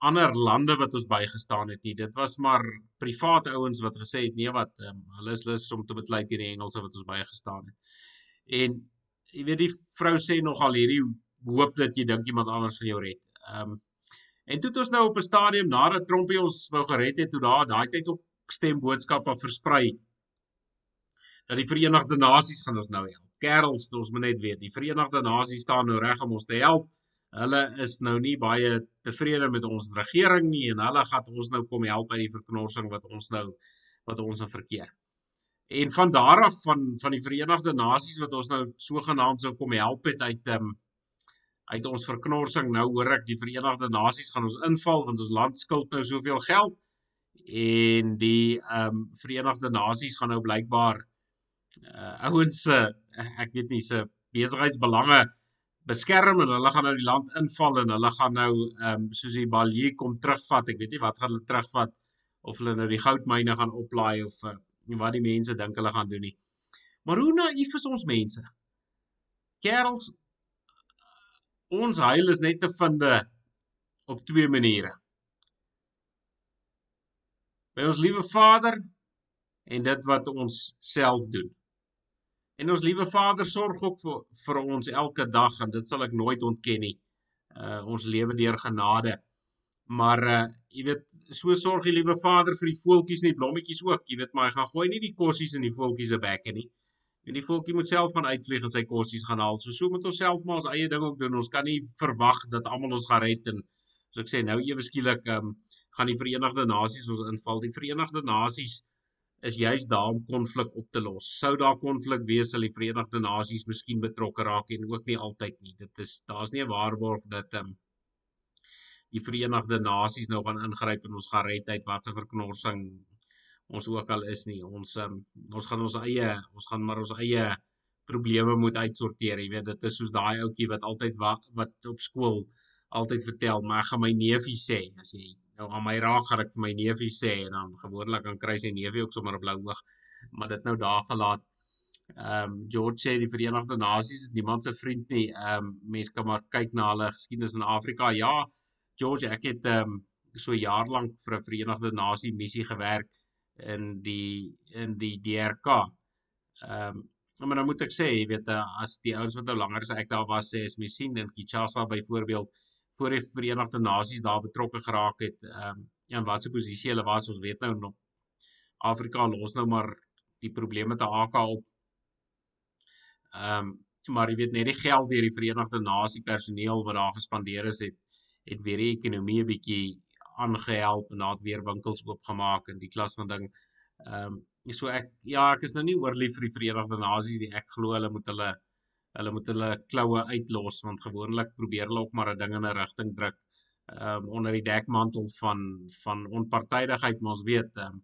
ander lande wat ons bygestaan het nie. Dit was maar private ouens wat gesê het nee wat um, hulle is lus om te beklei teen die Engelse wat ons bygestaan het. En jy weet die vrou sê nogal hierdie hoop dat jy dink iemand anders gaan jou red. Ehm um, en toe het ons nou op 'n stadium nadat Trompie ons wou gered het, toe daar daai tyd op stemboodskappe versprei dat die Verenigde Nasies gaan ons nou help. Kerels, ons moet net weet, die Verenigde Nasies staan nou reg om ons te help. Hulle is nou nie baie tevrede met ons regering nie en hulle gaan ons nou kom help by die verknorsing wat ons nou wat ons nou verkeer. En van daar af van van die Verenigde Nasies wat ons nou sogenaamd sou kom help het uit ehm um, uit ons verknorsing nou hoor ek die Verenigde Nasies gaan ons inval want ons land skuld nou soveel geld en die ehm um, Verenigde Nasies gaan nou blykbaar uh, ouens se uh, ek weet nie se besigheidsbelange beskerm en hulle gaan nou die land inval en hulle gaan nou ehm um, soos die Balje kom terugvat. Ek weet nie wat gaan hulle terugvat of hulle nou die goudmyne gaan oplaai of uh, wat die mense dink hulle gaan doen nie. Maar hoe naïef is ons mense? Kerels ons heil is net te vind op twee maniere. By ons liewe Vader en dit wat ons self doen. En ons liewe Vader sorg ook vir, vir ons elke dag en dit sal ek nooit ontken nie. Uh ons lewe deur genade. Maar uh jy weet, so sorg die liewe Vader vir die voeltjies en die blommetjies ook. Jy weet, maar hy gaan gooi nie die kossies in die voeltjies se bekke nie. En die voeltjie moet self gaan uitvlieg en sy kossies gaan haal. So so moet ons self maar ons eie ding ook doen. Ons kan nie verwag dat almal ons gaan red en soos ek sê nou ewe skielik um gaan die Verenigde Nasies ons inval. Die Verenigde Nasies is juis daar om konflik op te los. Sou daar konflik wees sal die Verenigde Nasies miskien betrokke raak en ook nie altyd nie. Dit is daar's nie 'n waarborg dat ehm um, die Verenigde Nasies nou gaan ingryp en ons gaan red uit watse verknorsing ons ook al is nie. Ons um, ons gaan ons eie ons gaan maar ons eie probleme moet uitsorteer. Jy weet dit is soos daai ouetjie wat altyd wat, wat op skool altyd vertel, maar ek gaan my neefie sê as jy nou aan my raak gaan ek vir my neefie sê en dan gewoonlik dan kry sy neefie ook sommer 'n blou oog maar dit nou daar gelaat. Ehm um, George sê die Verenigde Nasies is niemand se vriend nie. Ehm um, mense kan maar kyk na hulle geskiedenis in Afrika. Ja, George, ek het ehm um, so jaar lank vir 'n Verenigde Nasie missie gewerk in die in die DRK. Ehm um, maar nou moet ek sê, jy weet as die ouens wat nou langer as ek daar was sê is mens sien in Kinshasa byvoorbeeld voor die Verenigde Nasies daar betrokke geraak het. Ehm um, en wat se posisie hulle was, ons weet nou nog Afrika los nou maar die probleme te AK op. Ehm um, maar jy weet net die geld deur die Verenigde Nasie personeel wat daar gespandeer is het het weer die ekonomie 'n bietjie aangehelp en daar weer winkels oopgemaak en die klas van ding. Ehm um, so ek ja, ek is nou nie oorlief vir die Verenigde Nasies nie. Ek glo hulle moet hulle hulle moet hulle kloue uitlos want gewoonlik probeer hulle ook maar 'n ding in 'n rigting druk um, onder die dekmantel van van onpartydigheid maar ons weet um,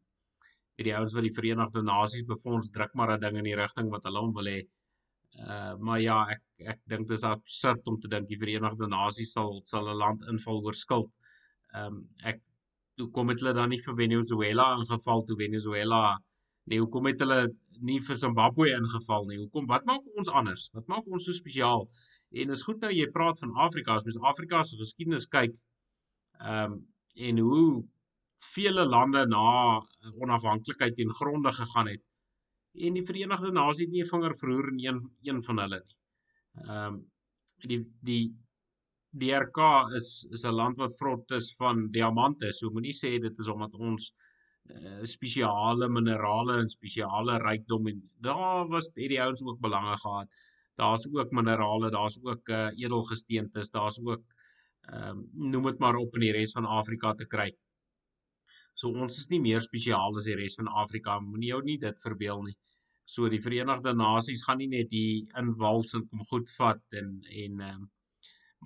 die ouens wat die Verenigde Nasies befonds druk maar 'n ding in die rigting wat hulle hom wil hê. Uh, maar ja, ek ek dink dis absurd om te dink die Verenigde Nasies sal sal 'n land inval oor skuld. Ehm um, ek hoe kom dit hulle dan nie vir Venezuela ingeval toe Venezuela Nee, hoekom het hulle nie vir Zimbabwe ingeval nie? Hoekom? Wat maak ons anders? Wat maak ons so spesiaal? En is goed nou jy praat van Afrika, as mens Afrika se geskiedenis kyk, ehm um, en hoe vele lande na onafhanklikheid teen gronde gegaan het en die Verenigde Nasies het nie 'n vinger verroer in een een van hulle nie. Ehm um, die die DRK is is 'n land wat vrot is van diamante. So moenie sê dit is omdat ons spesiale minerale en spesiale rykdom en daar was het die ouens ook belange gehad. Daar's ook minerale, daar's ook uh, edelgesteentes, daar's ook um, noem dit maar op in die res van Afrika te kry. So ons is nie meer spesiaal as die res van Afrika. Moenie jou nie dit verbeel nie. So die Verenigde Nasies gaan nie net hier inwals en kom goed vat en en um,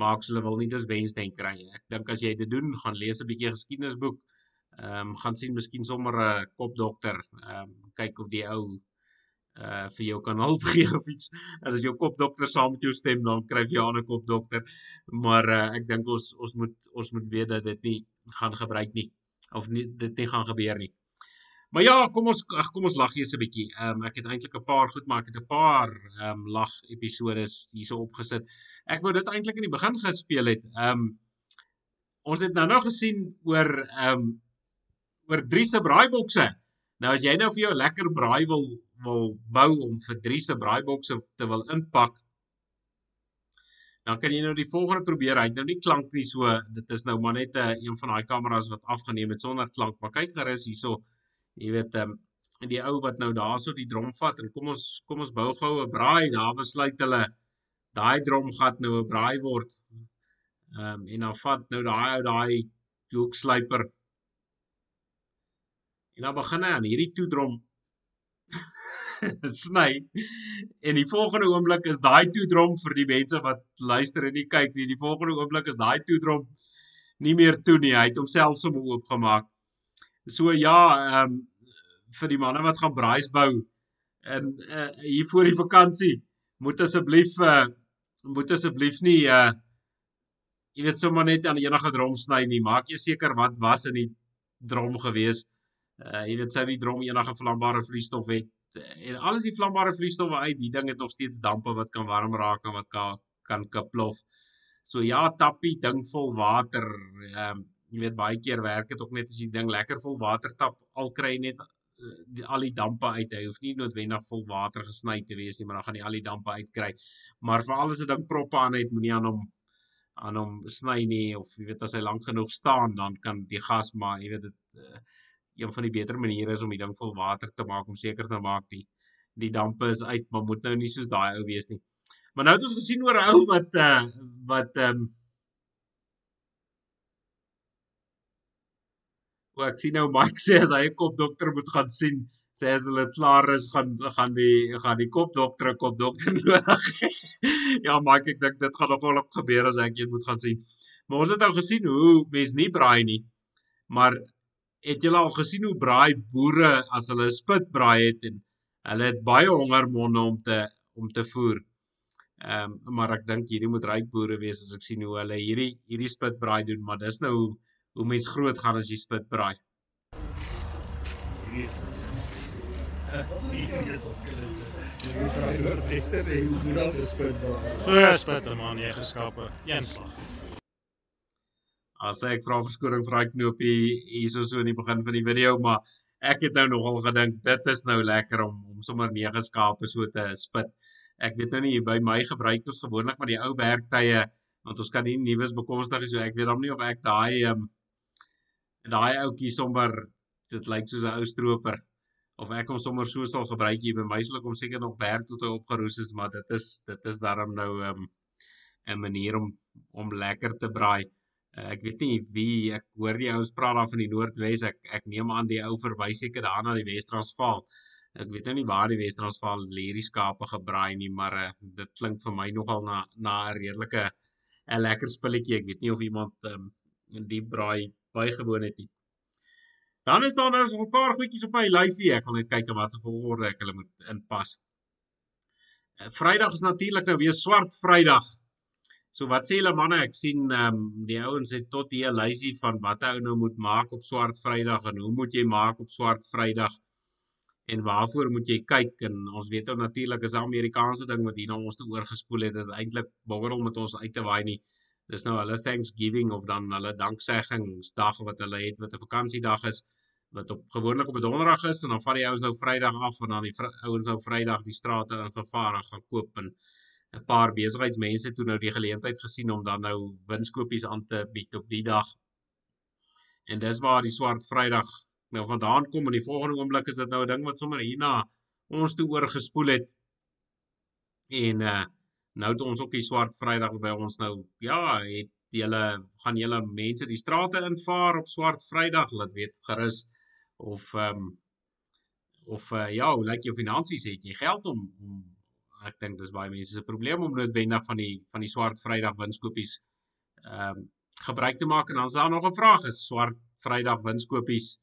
maak hulle wil nie dis wensdenk kry. Ek dink as jy dit doen, gaan lees 'n bietjie geskiedenisboek. Ehm um, gaan sien miskien sommer 'n kopdokter, ehm um, kyk of die ou uh vir jou kan hulp gee of iets. En as jou kopdokter saam met jou stem, dan kry jy 'n ander kopdokter. Maar uh ek dink ons ons moet ons moet weet dat dit nie gaan gebruik nie of nie dit nie gaan gebeur nie. Maar ja, kom ons ag kom ons lag eers 'n bietjie. Ehm um, ek het eintlik 'n paar goed, maar ek het 'n paar ehm um, lag episodes hierso opgesit. Ek wou dit eintlik in die begin gespeel het. Ehm um, ons het nou nou gesien oor ehm um, oor drie se braaibokse. Nou as jy nou vir jou lekker braai wil wil bou om vir drie se braaibokse te wil inpak, dan kan jy nou die volgende probeer. Hy het nou nie klank nie so. Dit is nou maar net 'n uh, een van daai kameras wat afgeneem het sonder klank. Maar kyk gerus hierso. Jy weet ehm um, die ou wat nou daarso die drom vat en kom ons kom ons bou gou 'n braai. Daar besluit hulle daai dromgat nou 'n braai word. Ehm um, en dan vat nou daai ou daai hoekslyper. En dan begin hy aan hierdie toedrom sny. En die volgende oomblik is daai toedrom vir die mense wat luister en nie kyk nie. Die volgende oomblik is daai toedrom nie meer toe nie. Hy het homself sommer oopgemaak. So ja, ehm um, vir die manne wat gaan braais bou en uh, hier voor die vakansie moet asseblief uh, moet asseblief nie uh jy weet sommer net aan enige drom sny nie. Maak jy seker wat was in die drom gewees. Uh jy weet sou die drom enige vlambare vloeistof het en alles die vlambare vloeistowwe uit, die ding het nog steeds dampe wat kan warm raak en wat kan kan kaplof. So ja, tappie ding vol water. Ehm um, jy weet baie keer werk dit ook net as jy ding lekker vol water tap al kry net die, al die dampe uit. Hy hoef nie noodwendig vol water gesny te wees nie, maar dan gaan jy al die dampe uitkry. Maar vir alles 'n ding proppe aan het, moenie aan hom aan hom sny nie of jy weet as hy lank genoeg staan, dan kan die gas maar jy weet dit uh, een van die beter maniere is om die ding vol water te maak om seker te maak die die dampe is uit, maar moet nou nie soos daai ou wees nie. Maar nou het ons gesien oor 'n ou wat uh wat ehm um, O, ek sien nou Mike sê as hy 'n kopdokter moet gaan sien, sê as hulle klaar is gaan gaan die gaan die kopdokter 'n kopdokter nodig. ja, Mike, ek dink dit gaan nogal op gebeur as ek dit moet gaan sien. Maar ons het nou gesien hoe mense nie braai nie. Maar het julle al gesien hoe braai boere as hulle spit braai het en hulle het baie hongermonde om te om te voer. Ehm um, maar ek dink hierdie moet ryk boere wees as ek sien hoe hulle hierdie hierdie spit braai doen, maar dis nou hoe hoe mens groot gaan as jy spit braai. Hierdie is Hierdie is ook gedoen. Jy moet vra oor Wester en hoe doen al die spit braai. So spit man, jy geskape. Een slag. As ek vra verskoning vir daai knoopie hierso so in die begin van die video, maar ek het nou nogal gedink dit is nou lekker om om sommer nege skape so te spit. Ek weet nou nie by my gebruik ons gewoonlik maar die ou werktye want ons kan nie nuus bekostig so ek weet hom nie of ek daai ehm um, daai ouetjie sommer dit lyk soos 'n ou stroper of ek hom sommer so sal gebruik hier by my sal ek hom seker nog werk tot hy opgeroes is maar dit is dit is daarom nou ehm um, 'n manier om om lekker te braai. Uh, ek weet nie wie ek hoor die ouens praat daar van die Noordwes. Ek ek neem aan die ou verwys seker daar na die Wes-Transvaal. Ek weet nou nie waar die Wes-Transvaal hierdie skape gebraai nie, maar uh, dit klink vir my nogal na na 'n redelike 'n lekker spulletjie. Ek weet nie of iemand um, in die braai bygewoon het nie. Dan is daar nou so 'n paar goedjies op my lysie. Ek wil net kyk wat se volgorde ek hulle moet inpas. Uh, Vrydag is natuurlik nou weer swart Vrydag. So wat sê julle manne? Ek sien ehm um, die ouens het tot hier 'n lysie van wat hy nou moet maak op swart Vrydag en hoe moet jy maak op swart Vrydag? En waarvoor moet jy kyk? En ons weet ou natuurlik is 'n Amerikaanse ding wat hier na ons toe oorgespoel het dat eintlik borrel met ons uit te waai nie. Dis nou hulle Thanksgiving of dan hulle dankseggingsdag wat hulle het wat 'n vakansiedag is wat op gewoonlik op 'n donderdag is en dan vat die ouens nou Vrydag af en dan die ouens nou Vrydag die strate in gevaar gaan koop en 'n paar besigheidsmense toe nou die geleentheid gesien om dan nou winskoopies aan te bied op die dag. En dis waar die swart Vrydag nou vandaan kom in die volgende oomblik is dit nou 'n ding wat sommer hierna ons toe oorgespoel het. En uh nou het ons ook die swart Vrydag by ons nou ja, het julle gaan julle mense die strate invaar op swart Vrydag, laat weet gerus of ehm um, of uh, ja, hoe lyk jou finansies? Het jy geld om om ek dink dis baie mense se probleem om noodwendig van die van die swart Vrydag winskoopies ehm um, gebruik te maak en dan is daar nog 'n vraag is swart Vrydag winskoopies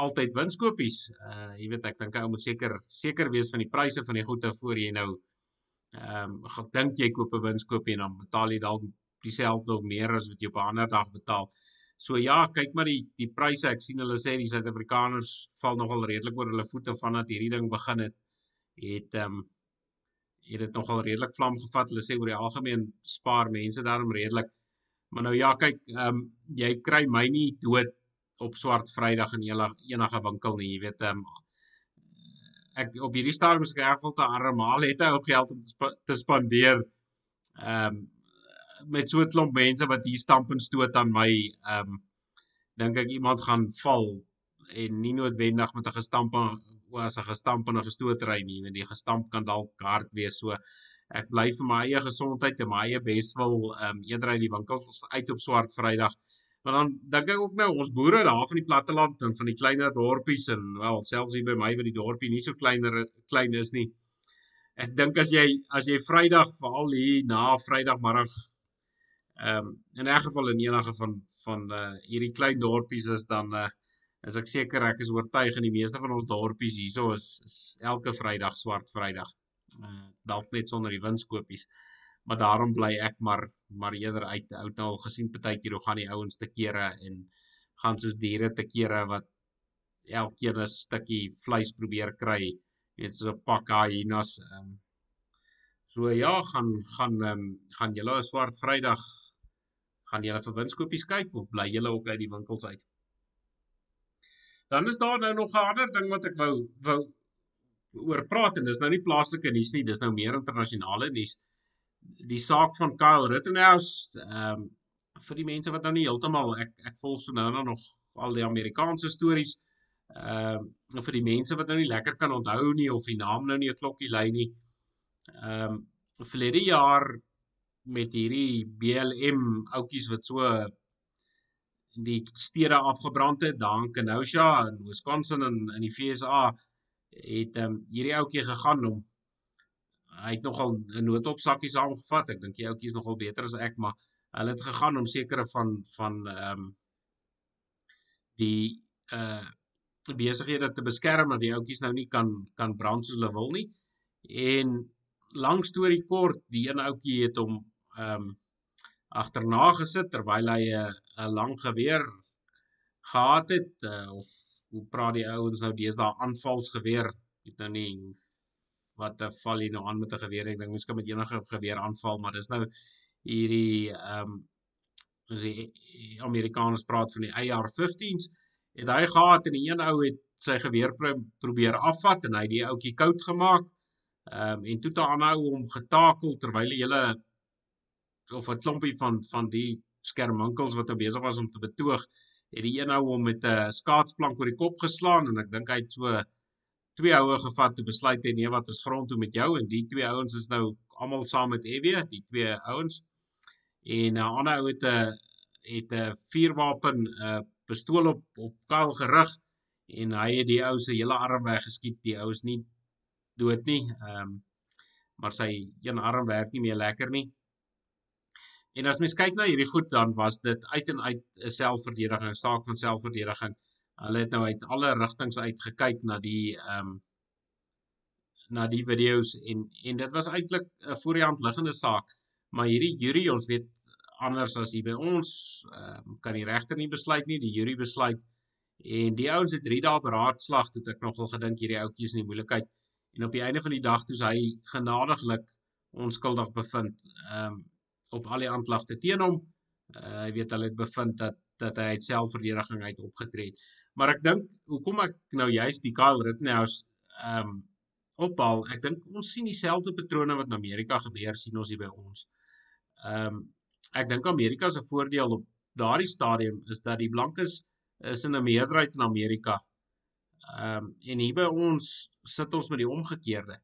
altyd winskoopies. Uh jy weet ek dink ou moet seker seker wees van die pryse van die goede voor jy nou ehm um, dink jy koop 'n winskoopie en dan betaal jy dalk dieselfde of meer as wat jy op 'n ander dag betaal. So ja, kyk maar die die pryse. Ek sien hulle sê die Suid-Afrikaners val nogal redelik oor hulle voete vandat hierdie ding begin het het ehm um, het dit nogal redelik vlam gevat. Hulle sê oor die algemeen spaar mense daarom redelik. Maar nou ja, kyk, ehm um, jy kry my nie dood op swart Vrydag in enige enige winkel nie, jy weet ehm um, ek op hierdie stadium is ek regvol te arm, al het hy ook geld om te, sp te spandeer. Ehm um, met so 'n klomp mense wat hier stamp en stoot aan my ehm um, dink ek iemand gaan val en nie noodwendig met 'n gestamp as 'n gestamp en 'n gestootery nie, want die gestamp kan dalk hard wees. So ek bly vir my eie gesondheid en my eie beswil ehm um, eerder uit die winkels uit op swart Vrydag. Maar dan dink ek ook nou ons boere daar van die platteland en van die kleiner dorpies en wel selfs hier by my by die dorpie nie so kleiner klein is nie. Ek dink as jy as jy Vrydag veral hier na Vrydagmiddag ehm um, in 'n geval in enige van van uh hierdie klein dorpies is dan uh is ek seker ek is oortuig in die meeste van ons dorpies hierso is, is elke Vrydag swart Vrydag. Uh dalk net sonder die winskoopies. Maar daarom bly ek maar maar eerder uit ou nou al gesien partykeer hoe gaan die ouens te kere en gaan soos diere te kere wat elkeen 'n stukkie vleis probeer kry. Net so 'n pak hyenas. Um, so ja, gaan gaan um, gaan julle 'n swart Vrydag gaan julle vir winskoopies kyk of bly julle ook uit die winkels uit? Dan is daar nou nog 'n ander ding wat ek wou wou oor praat en dis nou nie plaaslike nuus nie, dis nou meer internasionale nuus. Die saak van Kyle Rittenhouse, ehm um, vir die mense wat nou nie heeltemal ek ek volg so nou nou nog al die Amerikaanse stories. Ehm um, vir die mense wat nou nie lekker kan onthou nie of die naam nou nie 'n klokkie lui nie. Ehm um, verlede jaar met hierdie BLM oudjies wat so die stede afgebrand het, daar in Kenosha in Wisconsin in in die FSA het ehm um, hierdie ouetjie gegaan om hy het nogal 'n noodopsakkie saamgevat. Ek dink die ouetjie is nogal beter as ek, maar hulle het gegaan om sekere van van ehm um, die uh besighede te beskerm dat die ouetjies nou nie kan kan brand soos hulle wil nie. En lang storie kort, die een ouetjie het hom ehm um, agterna gesit terwyl hy 'n 'n lang geweer gehad het uh, of hoe praat die ouens nou deesdae aanvalsgeweer weet nou nie wat 'n val jy nou aan met 'n geweer ek dink mens kan met enige geweer aanval maar dis nou hierdie ehm um, as die Amerikaners praat van die AR-15s het hy gehad en die een ou het sy geweer pro probeer afvat en hy het die ouetjie koud gemaak ehm um, en toe toe aanhou om getakel terwyl hy hele of 'n klompie van van die skermwinkels wat nou besig was om te betoog, het die een ou hom met 'n skaatsplank oor die kop geslaan en ek dink hy het so twee houe gevat te besluit hy nee wat is grond toe met jou en die twee ouens is nou almal saam met Evie, die twee ouens. En 'n uh, ander ou het 'n het 'n vuurwapen 'n pistool op op Kyle gerig en hy het die ou se hele arm weggeskiet. Die ou is nie dood nie. Ehm um, maar sy een arm werk nie meer lekker nie. En as mens kyk na hierdie goed dan was dit uit en uit 'n selfverdediging, 'n saak van selfverdediging. Hulle het nou uit alle rigtings uit gekyk na die ehm um, na die video's en en dit was eintlik 'n voor die hand liggende saak. Maar hierdie jury, ons weet anders as hier by ons, ehm um, kan die regter nie besluit nie, die jury besluit. En die ouens het 3 dae beraadslag toe ek nogal gedink hierdie ouetjies in die moeilikheid en op die einde van die dag toe hy genadiglik onskuldig bevind. Ehm um, op al die aanklagte teen hom. Uh, hy weet hulle het bevind dat dat hy uit selfverdediging uit opgetree het. Maar ek dink hoekom ek nou juist die Kyle Rittenhouse ehm um, ophaal, ek dink ons sien dieselfde patrone wat in Amerika gebeur sien ons hier by ons. Ehm um, ek dink Amerika se voordeel op daardie stadium is dat die blankes is in 'n meerderheid in Amerika. Ehm um, en hier by ons sit ons met die omgekeerde.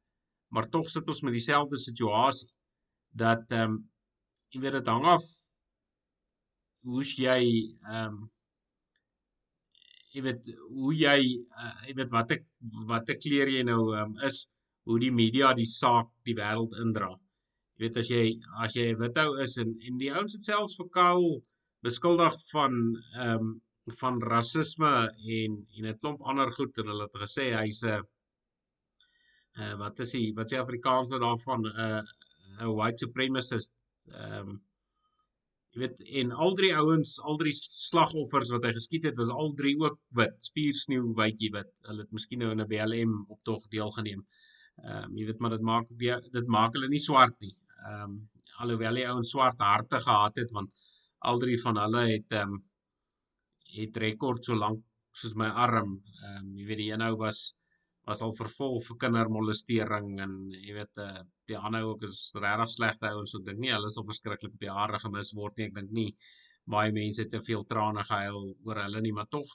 Maar tog sit ons met dieselfde situasie dat ehm um, jy weet dit hang af hoe's jy ehm um, jy weet hoe jy uh, jy weet wat ek wat ek kleer jy nou um, is hoe die media die saak die wêreld indra. Jy weet as jy as jy withou is en en die ouens het selfs vir Karl beskuldig van ehm um, van rasisme en en 'n klomp ander goed en hulle het gesê hy's 'n uh, wat is hy wat sê Afrikaans daarvan 'n uh, 'n white supremacist ehm um, Jy weet en al drie ouens, al drie slagoffers wat hy geskiet het, was al drie ook wit, spiersneeu wytjie wit. Hulle het miskien nou in 'n BLM optog deelgeneem. Ehm um, jy weet maar dit maak die, dit maak hulle nie swart nie. Ehm um, alhoewel die ouens swart harte gehad het want al drie van hulle het ehm um, het rekord so lank soos my arm. Ehm um, jy weet die een ou was was al vervolg vir kindermolestering en jy weet uh, die ander ook is regtig slegte ouens so ek dink nie hulle sal verskriklik op die aarde gemis word nie. Ek dink nie baie mense het te veel trane gehuil oor hulle nie maar tog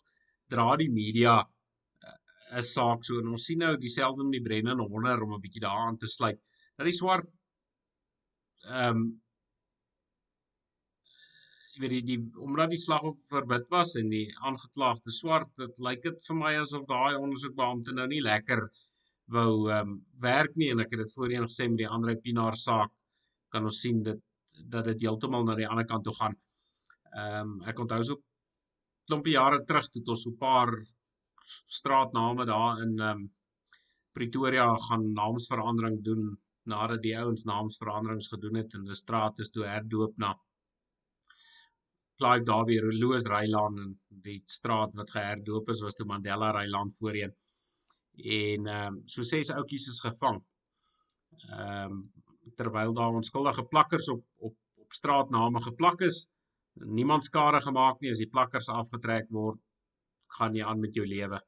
dra die media eh, 'n uh, saak. So en ons sien nou dieselfde met die Brennan Horner om 'n bietjie daaraan te sluit. Dat die swart ehm um, jy weet die, die omdat die slagoffer wit was en die aangeklaagde swart, dit lyk dit vir my asof daai ondersoekbeampte nou nie lekker wou ehm um, werk nie en ek het dit voorheen gesê met die ander Pinaar saak kan ons sien dit dat dit heeltemal na die ander kant toe gaan. Ehm um, ek onthou so klompie jare terug toe ons so 'n paar straatname daar in ehm um, Pretoria gaan naamsverandering doen nadat die ouens naamsveranderings gedoen het en die straat is toe herdoop na Clive Darby Loos Rylaan en die straat wat geherdoop is was toe Mandela Rylaan voorheen. En ehm um, so ses ouetjies is gevang. Ehm um, terwyl daar onskuldige plakkers op op op straatname geplak is, niemand skade gemaak nie as die plakkers afgetrek word, gaan jy aan met jou lewe.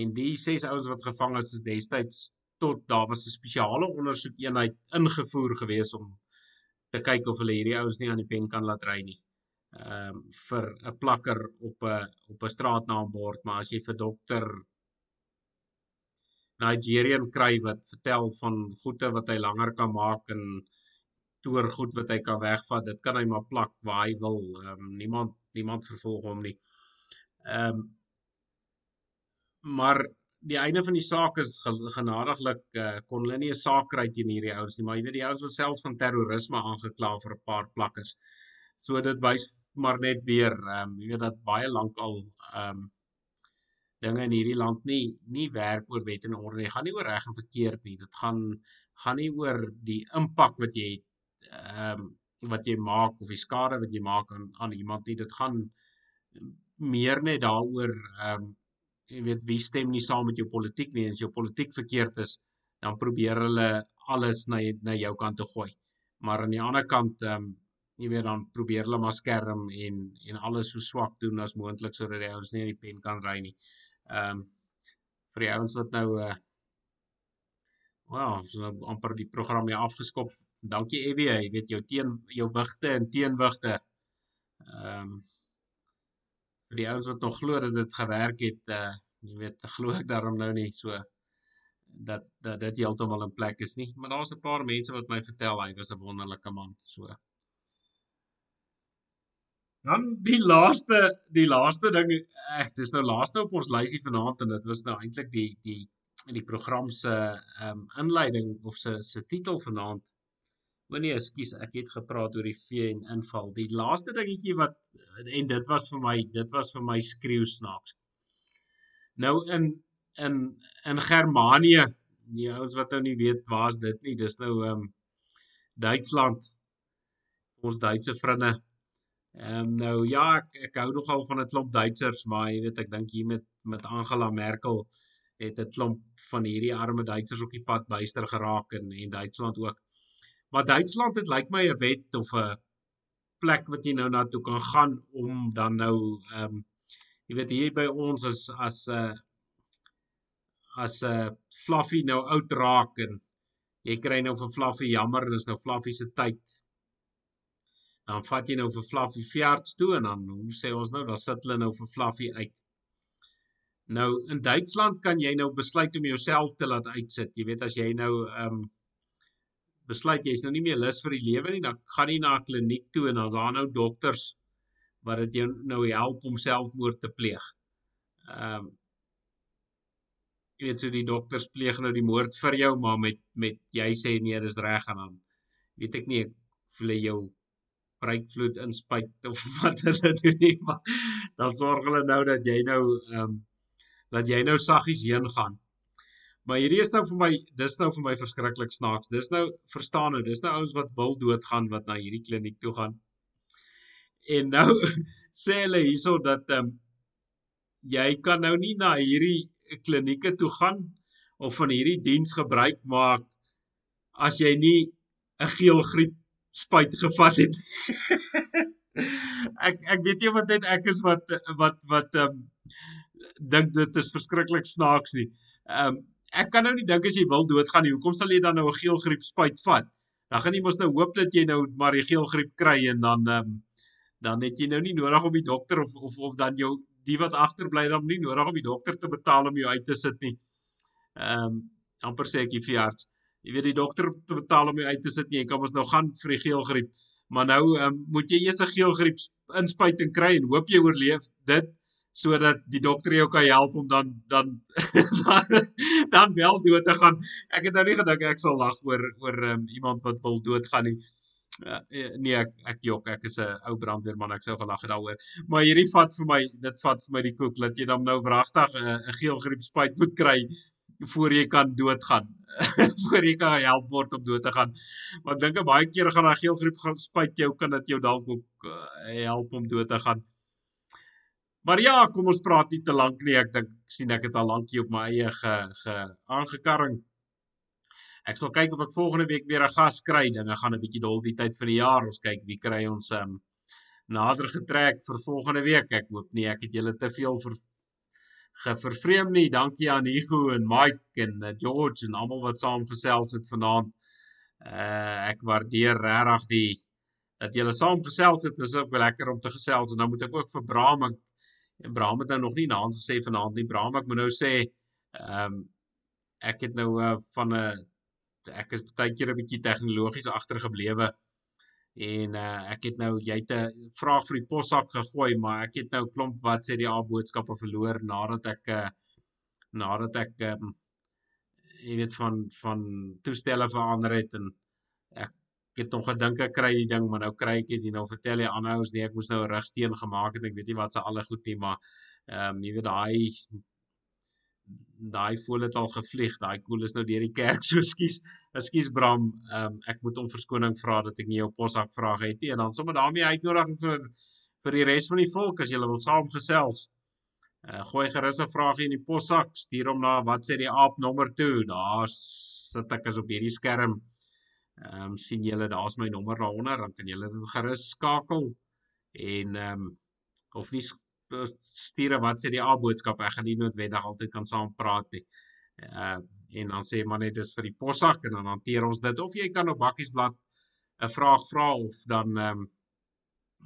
En die ses ouens wat gevang is is destyds tot daar was 'n spesiale ondersoekeenheid ingevoer gewees om te kyk of hulle hierdie ouens nie aan die pen kan laat ry nie ehm um, vir 'n plakker op 'n op 'n straatnaambord, maar as jy vir dokter Nigerian kry wat vertel van goede wat hy langer kan maak en toer goed wat hy kan wegvat, dit kan hy maar plak waar hy wil. Ehm um, niemand niemand vervolg hom nie. Ehm um, maar die einde van die saak is genadiglik uh, kon hulle nie 'n saak kry teen hierdie ouens nie, maar jy weet die ouens was selfs van terrorisme aangekla vir 'n paar plakkers. So dit wys maar net weer ehm um, jy weet dat baie lank al ehm um, dinge in hierdie land nie nie werk oor wet en orde nie. Gaan nie oor reg en verkeerd nie. Dit gaan gaan nie oor die impak wat jy het ehm um, wat jy maak of die skade wat jy maak aan aan iemand nie. Dit gaan meer net daaroor ehm um, jy weet wie stem nie saam met jou politiek nie. As jou politiek verkeerd is, dan probeer hulle alles na na jou kant toe gooi. Maar aan die ander kant ehm um, jy weet dan probeer hulle maar skerm en en alles so swak doen as moontlik sodat die ouens nie in die pen kan ry nie. Ehm um, vir die ouens wat nou uh Wow, so nou amper die program hier afgeskop. Dankie Evie, jy weet jou teen jou wigte en teenwigte. Ehm um, vir die ouens wat nog glo dat dit gewerk het, uh jy weet, glo ek daarom nou nie so dat dat dit heeltemal in plek is nie, maar daar's 'n paar mense wat my vertel hy was 'n wonderlike man, so Dan die laaste die laaste ding ek dis nou laaste op ons lysie vanaand en dit was nou eintlik die die in die program se ehm um, inleiding of se se titel vanaand. O nee, ekskuus, ek het gepraat oor die vee en inval. Die laaste dingetjie wat en dit was vir my dit was vir my skreeu snaaks. Nou in in in Germanië, die ouens wat nou nie weet waar's dit nie, dis nou ehm um, Duitsland. Ons Duitse vriende Ehm um, nou ja, ek ek hou nogal van 'n klomp Duitsers, maar jy weet ek dink hier met met Angela Merkel het 'n klomp van hierdie arme Duitsers op die pad byster geraak en en Duitsland ook. Maar Duitsland het lyk my 'n wet of 'n plek wat jy nou na toe kan gaan om dan nou ehm um, jy weet hier by ons as as 'n uh, as 'n uh, Fluffy nou oud raak en jy kry nou vir Fluffy jammer, dis nou Fluffy se tyd dan vat jy nou vir Fluffy veearts toe en dan hoe sê ons nou, dan sit hulle nou vir Fluffy uit. Nou in Duitsland kan jy nou besluit om jouself te laat uitsit. Jy weet as jy nou ehm um, besluit jy's nou nie meer lus vir die lewe nie, dan gaan jy na 'n kliniek toe en dan's daar nou dokters wat dit jou nou help om selfmoord te pleeg. Ehm um, jy weet so die dokters pleeg nou die moord vir jou, maar met met jy sê nee, dis reg en dan weet ek nie ek voel jou breekvloed inspuit of wat hulle doen nie, maar dan sorg hulle nou dat jy nou ehm um, dat jy nou saggies heen gaan. Maar hierdie is nou vir my, dis nou vir my verskriklik snaaks. Dis nou verstaan nou, dis nou ouens wat wil doodgaan wat na hierdie kliniek toe gaan. En nou sê hulle hierso dat ehm um, jy kan nou nie na hierdie klinieke toe gaan of van hierdie diens gebruik maak as jy nie 'n geelgriep spuit gevat het. ek ek weet nie wat dit ek is wat wat wat ehm um, dink dit is verskriklik snaaks nie. Ehm um, ek kan nou nie dink as jy wil doodgaan nie, hoekom sal jy dan nou 'n geelgriep spuit vat? Dan gaan jy mos nou hoop dat jy nou maar die geelgriep kry en dan ehm um, dan het jy nou nie nodig om die dokter of of of dan jou die wat agterbly dan nie nodig om die dokter te betaal om jou uit te sit nie. Ehm um, amper sê ek die veearts. Jy weet die dokter te betaal om jou uit te sit nie. Jy kan mos nou gaan vir die geelgriep. Maar nou um, moet jy eers 'n geelgriep inspuiting kry en hoop jy oorleef dit sodat die dokter jou kan help om dan dan dan wel dood te gaan. Ek het nou nie gedink ek sal lag oor oor um, iemand wat wil doodgaan nie. Uh, nee ek ek jok ek is 'n ou brandweerman ek sou gelag het daaroor maar hierdie vat vir my dit vat vir my die koek dat jy dan nou wragtig 'n uh, geelgriep spuit moet kry voor jy kan doodgaan voor jy kan help word om dood te gaan maar ek dink baie kere gaan daai geelgriep gaan spuit jou kan dit jou dalk ook uh, help om dood te gaan Maar ja, kom ons praat nie te lank nie. Ek dink sien ek het al lankie op my eie ge, ge aangekarring. Ek sal kyk of ek volgende week weer 'n gas kry. Dinge gaan 'n bietjie dol die tyd van die jaar. Ons kyk wie kry ons um nader getrek vir volgende week. Ek hoop nie ek het julle te veel ver gevervreem nie. Dankie aan Hugo en Mike en uh, George en almal wat saam gesels het vanaand. Uh ek waardeer regtig die dat julle saam gesels het. Dit is ook lekker om te gesels en dan moet ek ook vir Bram ek En Bram het nou nog nie naand gesê vanaand nie. Bram, ek moet nou sê, ehm um, ek het nou uh, van 'n uh, ek is baie keer 'n bietjie tegnologies agtergeblewe. En uh, ek het nou jy het 'n vraag vir die possak gegooi, maar ek het nou klomp wat sê die A boodskappe verloor nadat ek uh, nadat ek um, jy weet van van toestelle verander het en ek het nog gedink ek kry die ding, maar nou kry ek dit en nou vertel jy aanhouers nee, ek moes nou 'n rigsteen gemaak het. Ek weet nie wat se alle goed nie, maar ehm um, jy weet daai daai voel dit al gevlieg. Daai koel is nou deur die kerk. So skus. Ekskuus Bram. Um, ek moet om verskoning vra dat ek nie jou posak vrae het nie. En dan sommer daarmee uitnodiging vir vir die res van die volk as jy wil saamgesels. Uh, gooi gerus 'n vraagie in die possak, stuur hom na wat sê die aap nommer 2. Daar sit ek as op hierdie skerm. Ehm um, sien julle daar's my nommer daaronder, dan kan julle dit gerus skakel en ehm um, of nie stuur wat sê die A boodskap, ek gaan nie noodwendig altyd kan saam praat nie. Uh, en dan sê maar net dis vir die possak en dan hanteer ons dit of jy kan op bakkiesblad 'n vraag vra of dan ehm um,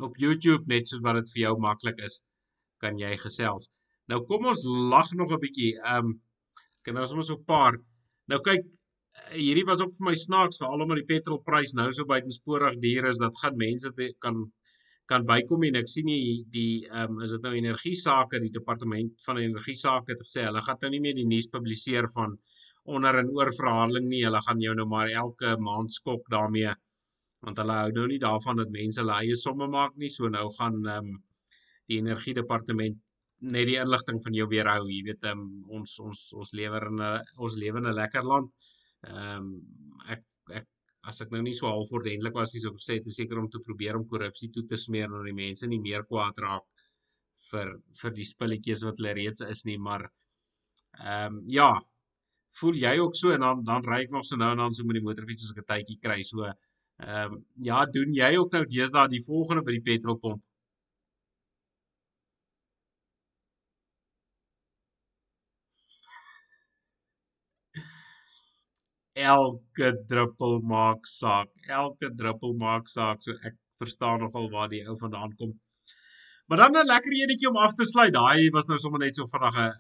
op YouTube net soos wat dit vir jou maklik is, kan jy gesels. Nou kom ons lag nog 'n bietjie. Ehm um, kan ons sommer so 'n paar. Nou kyk, hierdie was ook vir my snaaks veral omdat die petrolprys nou so buitensporig duur is dat gaan mense kan kan bykom en ek sien nie die ehm um, is dit nou energie sake die departement van energie sake het gesê hulle gaan nou nie meer die nuus publiseer van onder en oor verhandeling nie. Hulle gaan jou nou maar elke maand skok daarmee want hulle hou nou nie daarvan dat mense hulle eie somme maak nie. So nou gaan ehm um, die energie departement net die inligting van jou weerhou. Jy weet um, ons ons ons lewer in 'n ons lewe in 'n lekker land. Ehm um, ek as ek nou nie so half ordentlik was nie so gesê het seker om te probeer om korrupsie toe te smeer en die mense nie meer kwaad raak vir vir die spulletjies wat hulle reeds is nie maar ehm um, ja voel jy ook so? En dan dan ry ek nog so nou en dan so met die motorfiets as ek 'n tydjie kry. So ehm um, ja doen jy ook nou deesdae die volgende by die petrolpomp elke druppel maak saak. Elke druppel maak saak. So ek verstaan nogal waar die ou vandaan kom. Maar dan 'n lekker enetjie om af te sluit. Daai was nou sommer net so vinnig 'n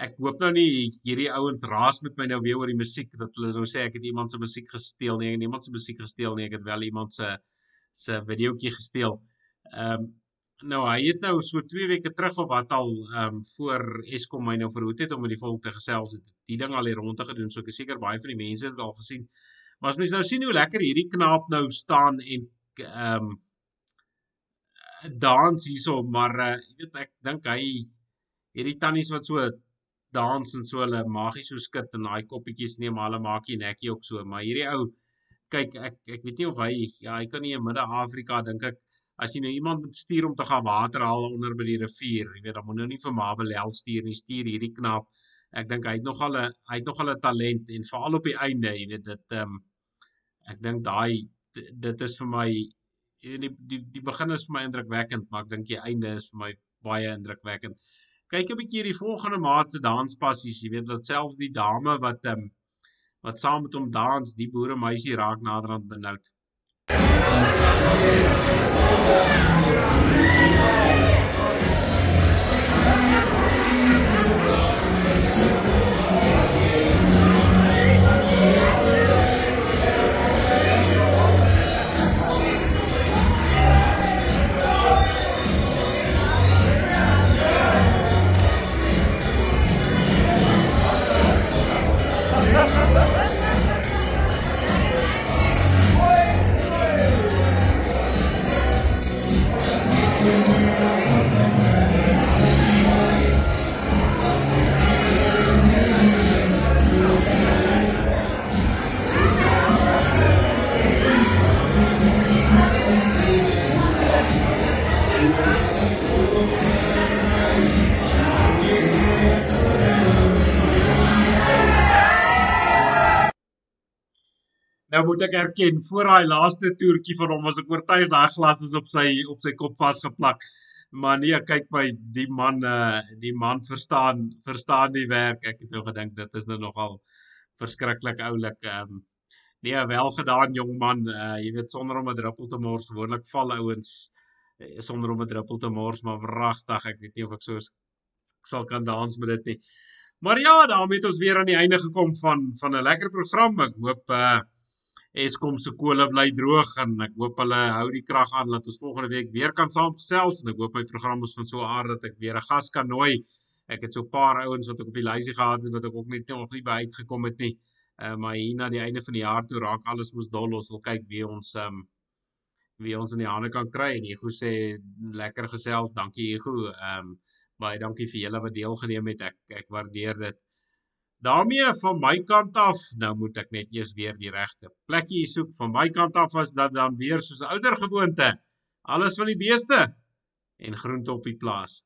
ek hoop nou nie hierdie ouens raas met my nou weer oor die musiek dat hulle nou sê ek het iemand se musiek gesteel nie, niemand se musiek gesteel nie, ek het wel iemand se se videoetjie gesteel. Ehm um, nou hy het nou so 2 weke terug of wat al ehm um, voor Eskom my nou verhoed het om met die volk te gesels het. Die ding al hier rond te gedoen, so ek is seker baie van die mense het al gesien. Maar as mens nou sien hoe lekker hierdie knaap nou staan en ehm um, dans hierso, maar uh, jy weet ek dink hy hierdie tannies wat so dans en so hulle magies so skud en daai koppietjies neem hulle maak hier nekkie ook so, maar hierdie ou kyk ek ek weet nie of hy ja, hy kan nie in Midde-Afrika dink ek as jy nou iemand moet stuur om te gaan water haal onder by die rivier, jy weet, dan moet nou nie vir Mabelel stuur nie, stuur hierdie knap. Ek dink hy het nog al 'n hy het nog al 'n talent en veral op die einde, jy weet, dit ehm um, ek dink daai dit is vir my die die die begin is vir my indrukwekkend, maar ek dink die einde is vir my baie indrukwekkend. Kyk 'n bietjie hierdie volgende maat se danspassies, jy weet, dat selfs die dame wat ehm um, wat saam met hom dans, die boere meisie raak naderhand benoud. Thank you. Moet ek erken, voor daai laaste toertjie van hom was ek oortuig daai glas is op sy op sy kop vasgeplak. Maar nee, kyk my, die man uh die man verstaan verstaan die werk. Ek het nou gedink dit is nou nogal verskriklik oulik. Ehm um, nee, wel gedaan jong man. Uh jy weet sonder om 'n druppel te mors, gewoonlik val ouens uh, sonder om 'n druppel te mors, maar wragtig, ek weet nie of ek so sal kan dans met dit nie. Maar ja, daarmee het ons weer aan die einde gekom van van 'n lekker program. Ek hoop uh Eskom se kole bly droog en ek hoop hulle hou die krag aan dat ons volgende week weer kan saamgesels en ek hoop my program is van so 'n aard dat ek weer 'n gas kan nooi. Ek het so 'n paar ouens wat ek op die lysie gehad het wat ek ook net nog nie by uitgekom het nie. Uh, maar hier na die einde van die jaar toe raak alles mos dol. Ons wil kyk wie ons um, wie ons in die hande kan kry en Ego sê lekker gesels. Dankie. Ehm um, baie dankie vir julle wat deelgeneem het. Ek ek waardeer dit daarmee van my kant af, nou moet ek net eers weer die regte plekkie soek. Van my kant af was dat dan weer soos 'n ouer gewoonte, alles van die beeste en groente op die plaas.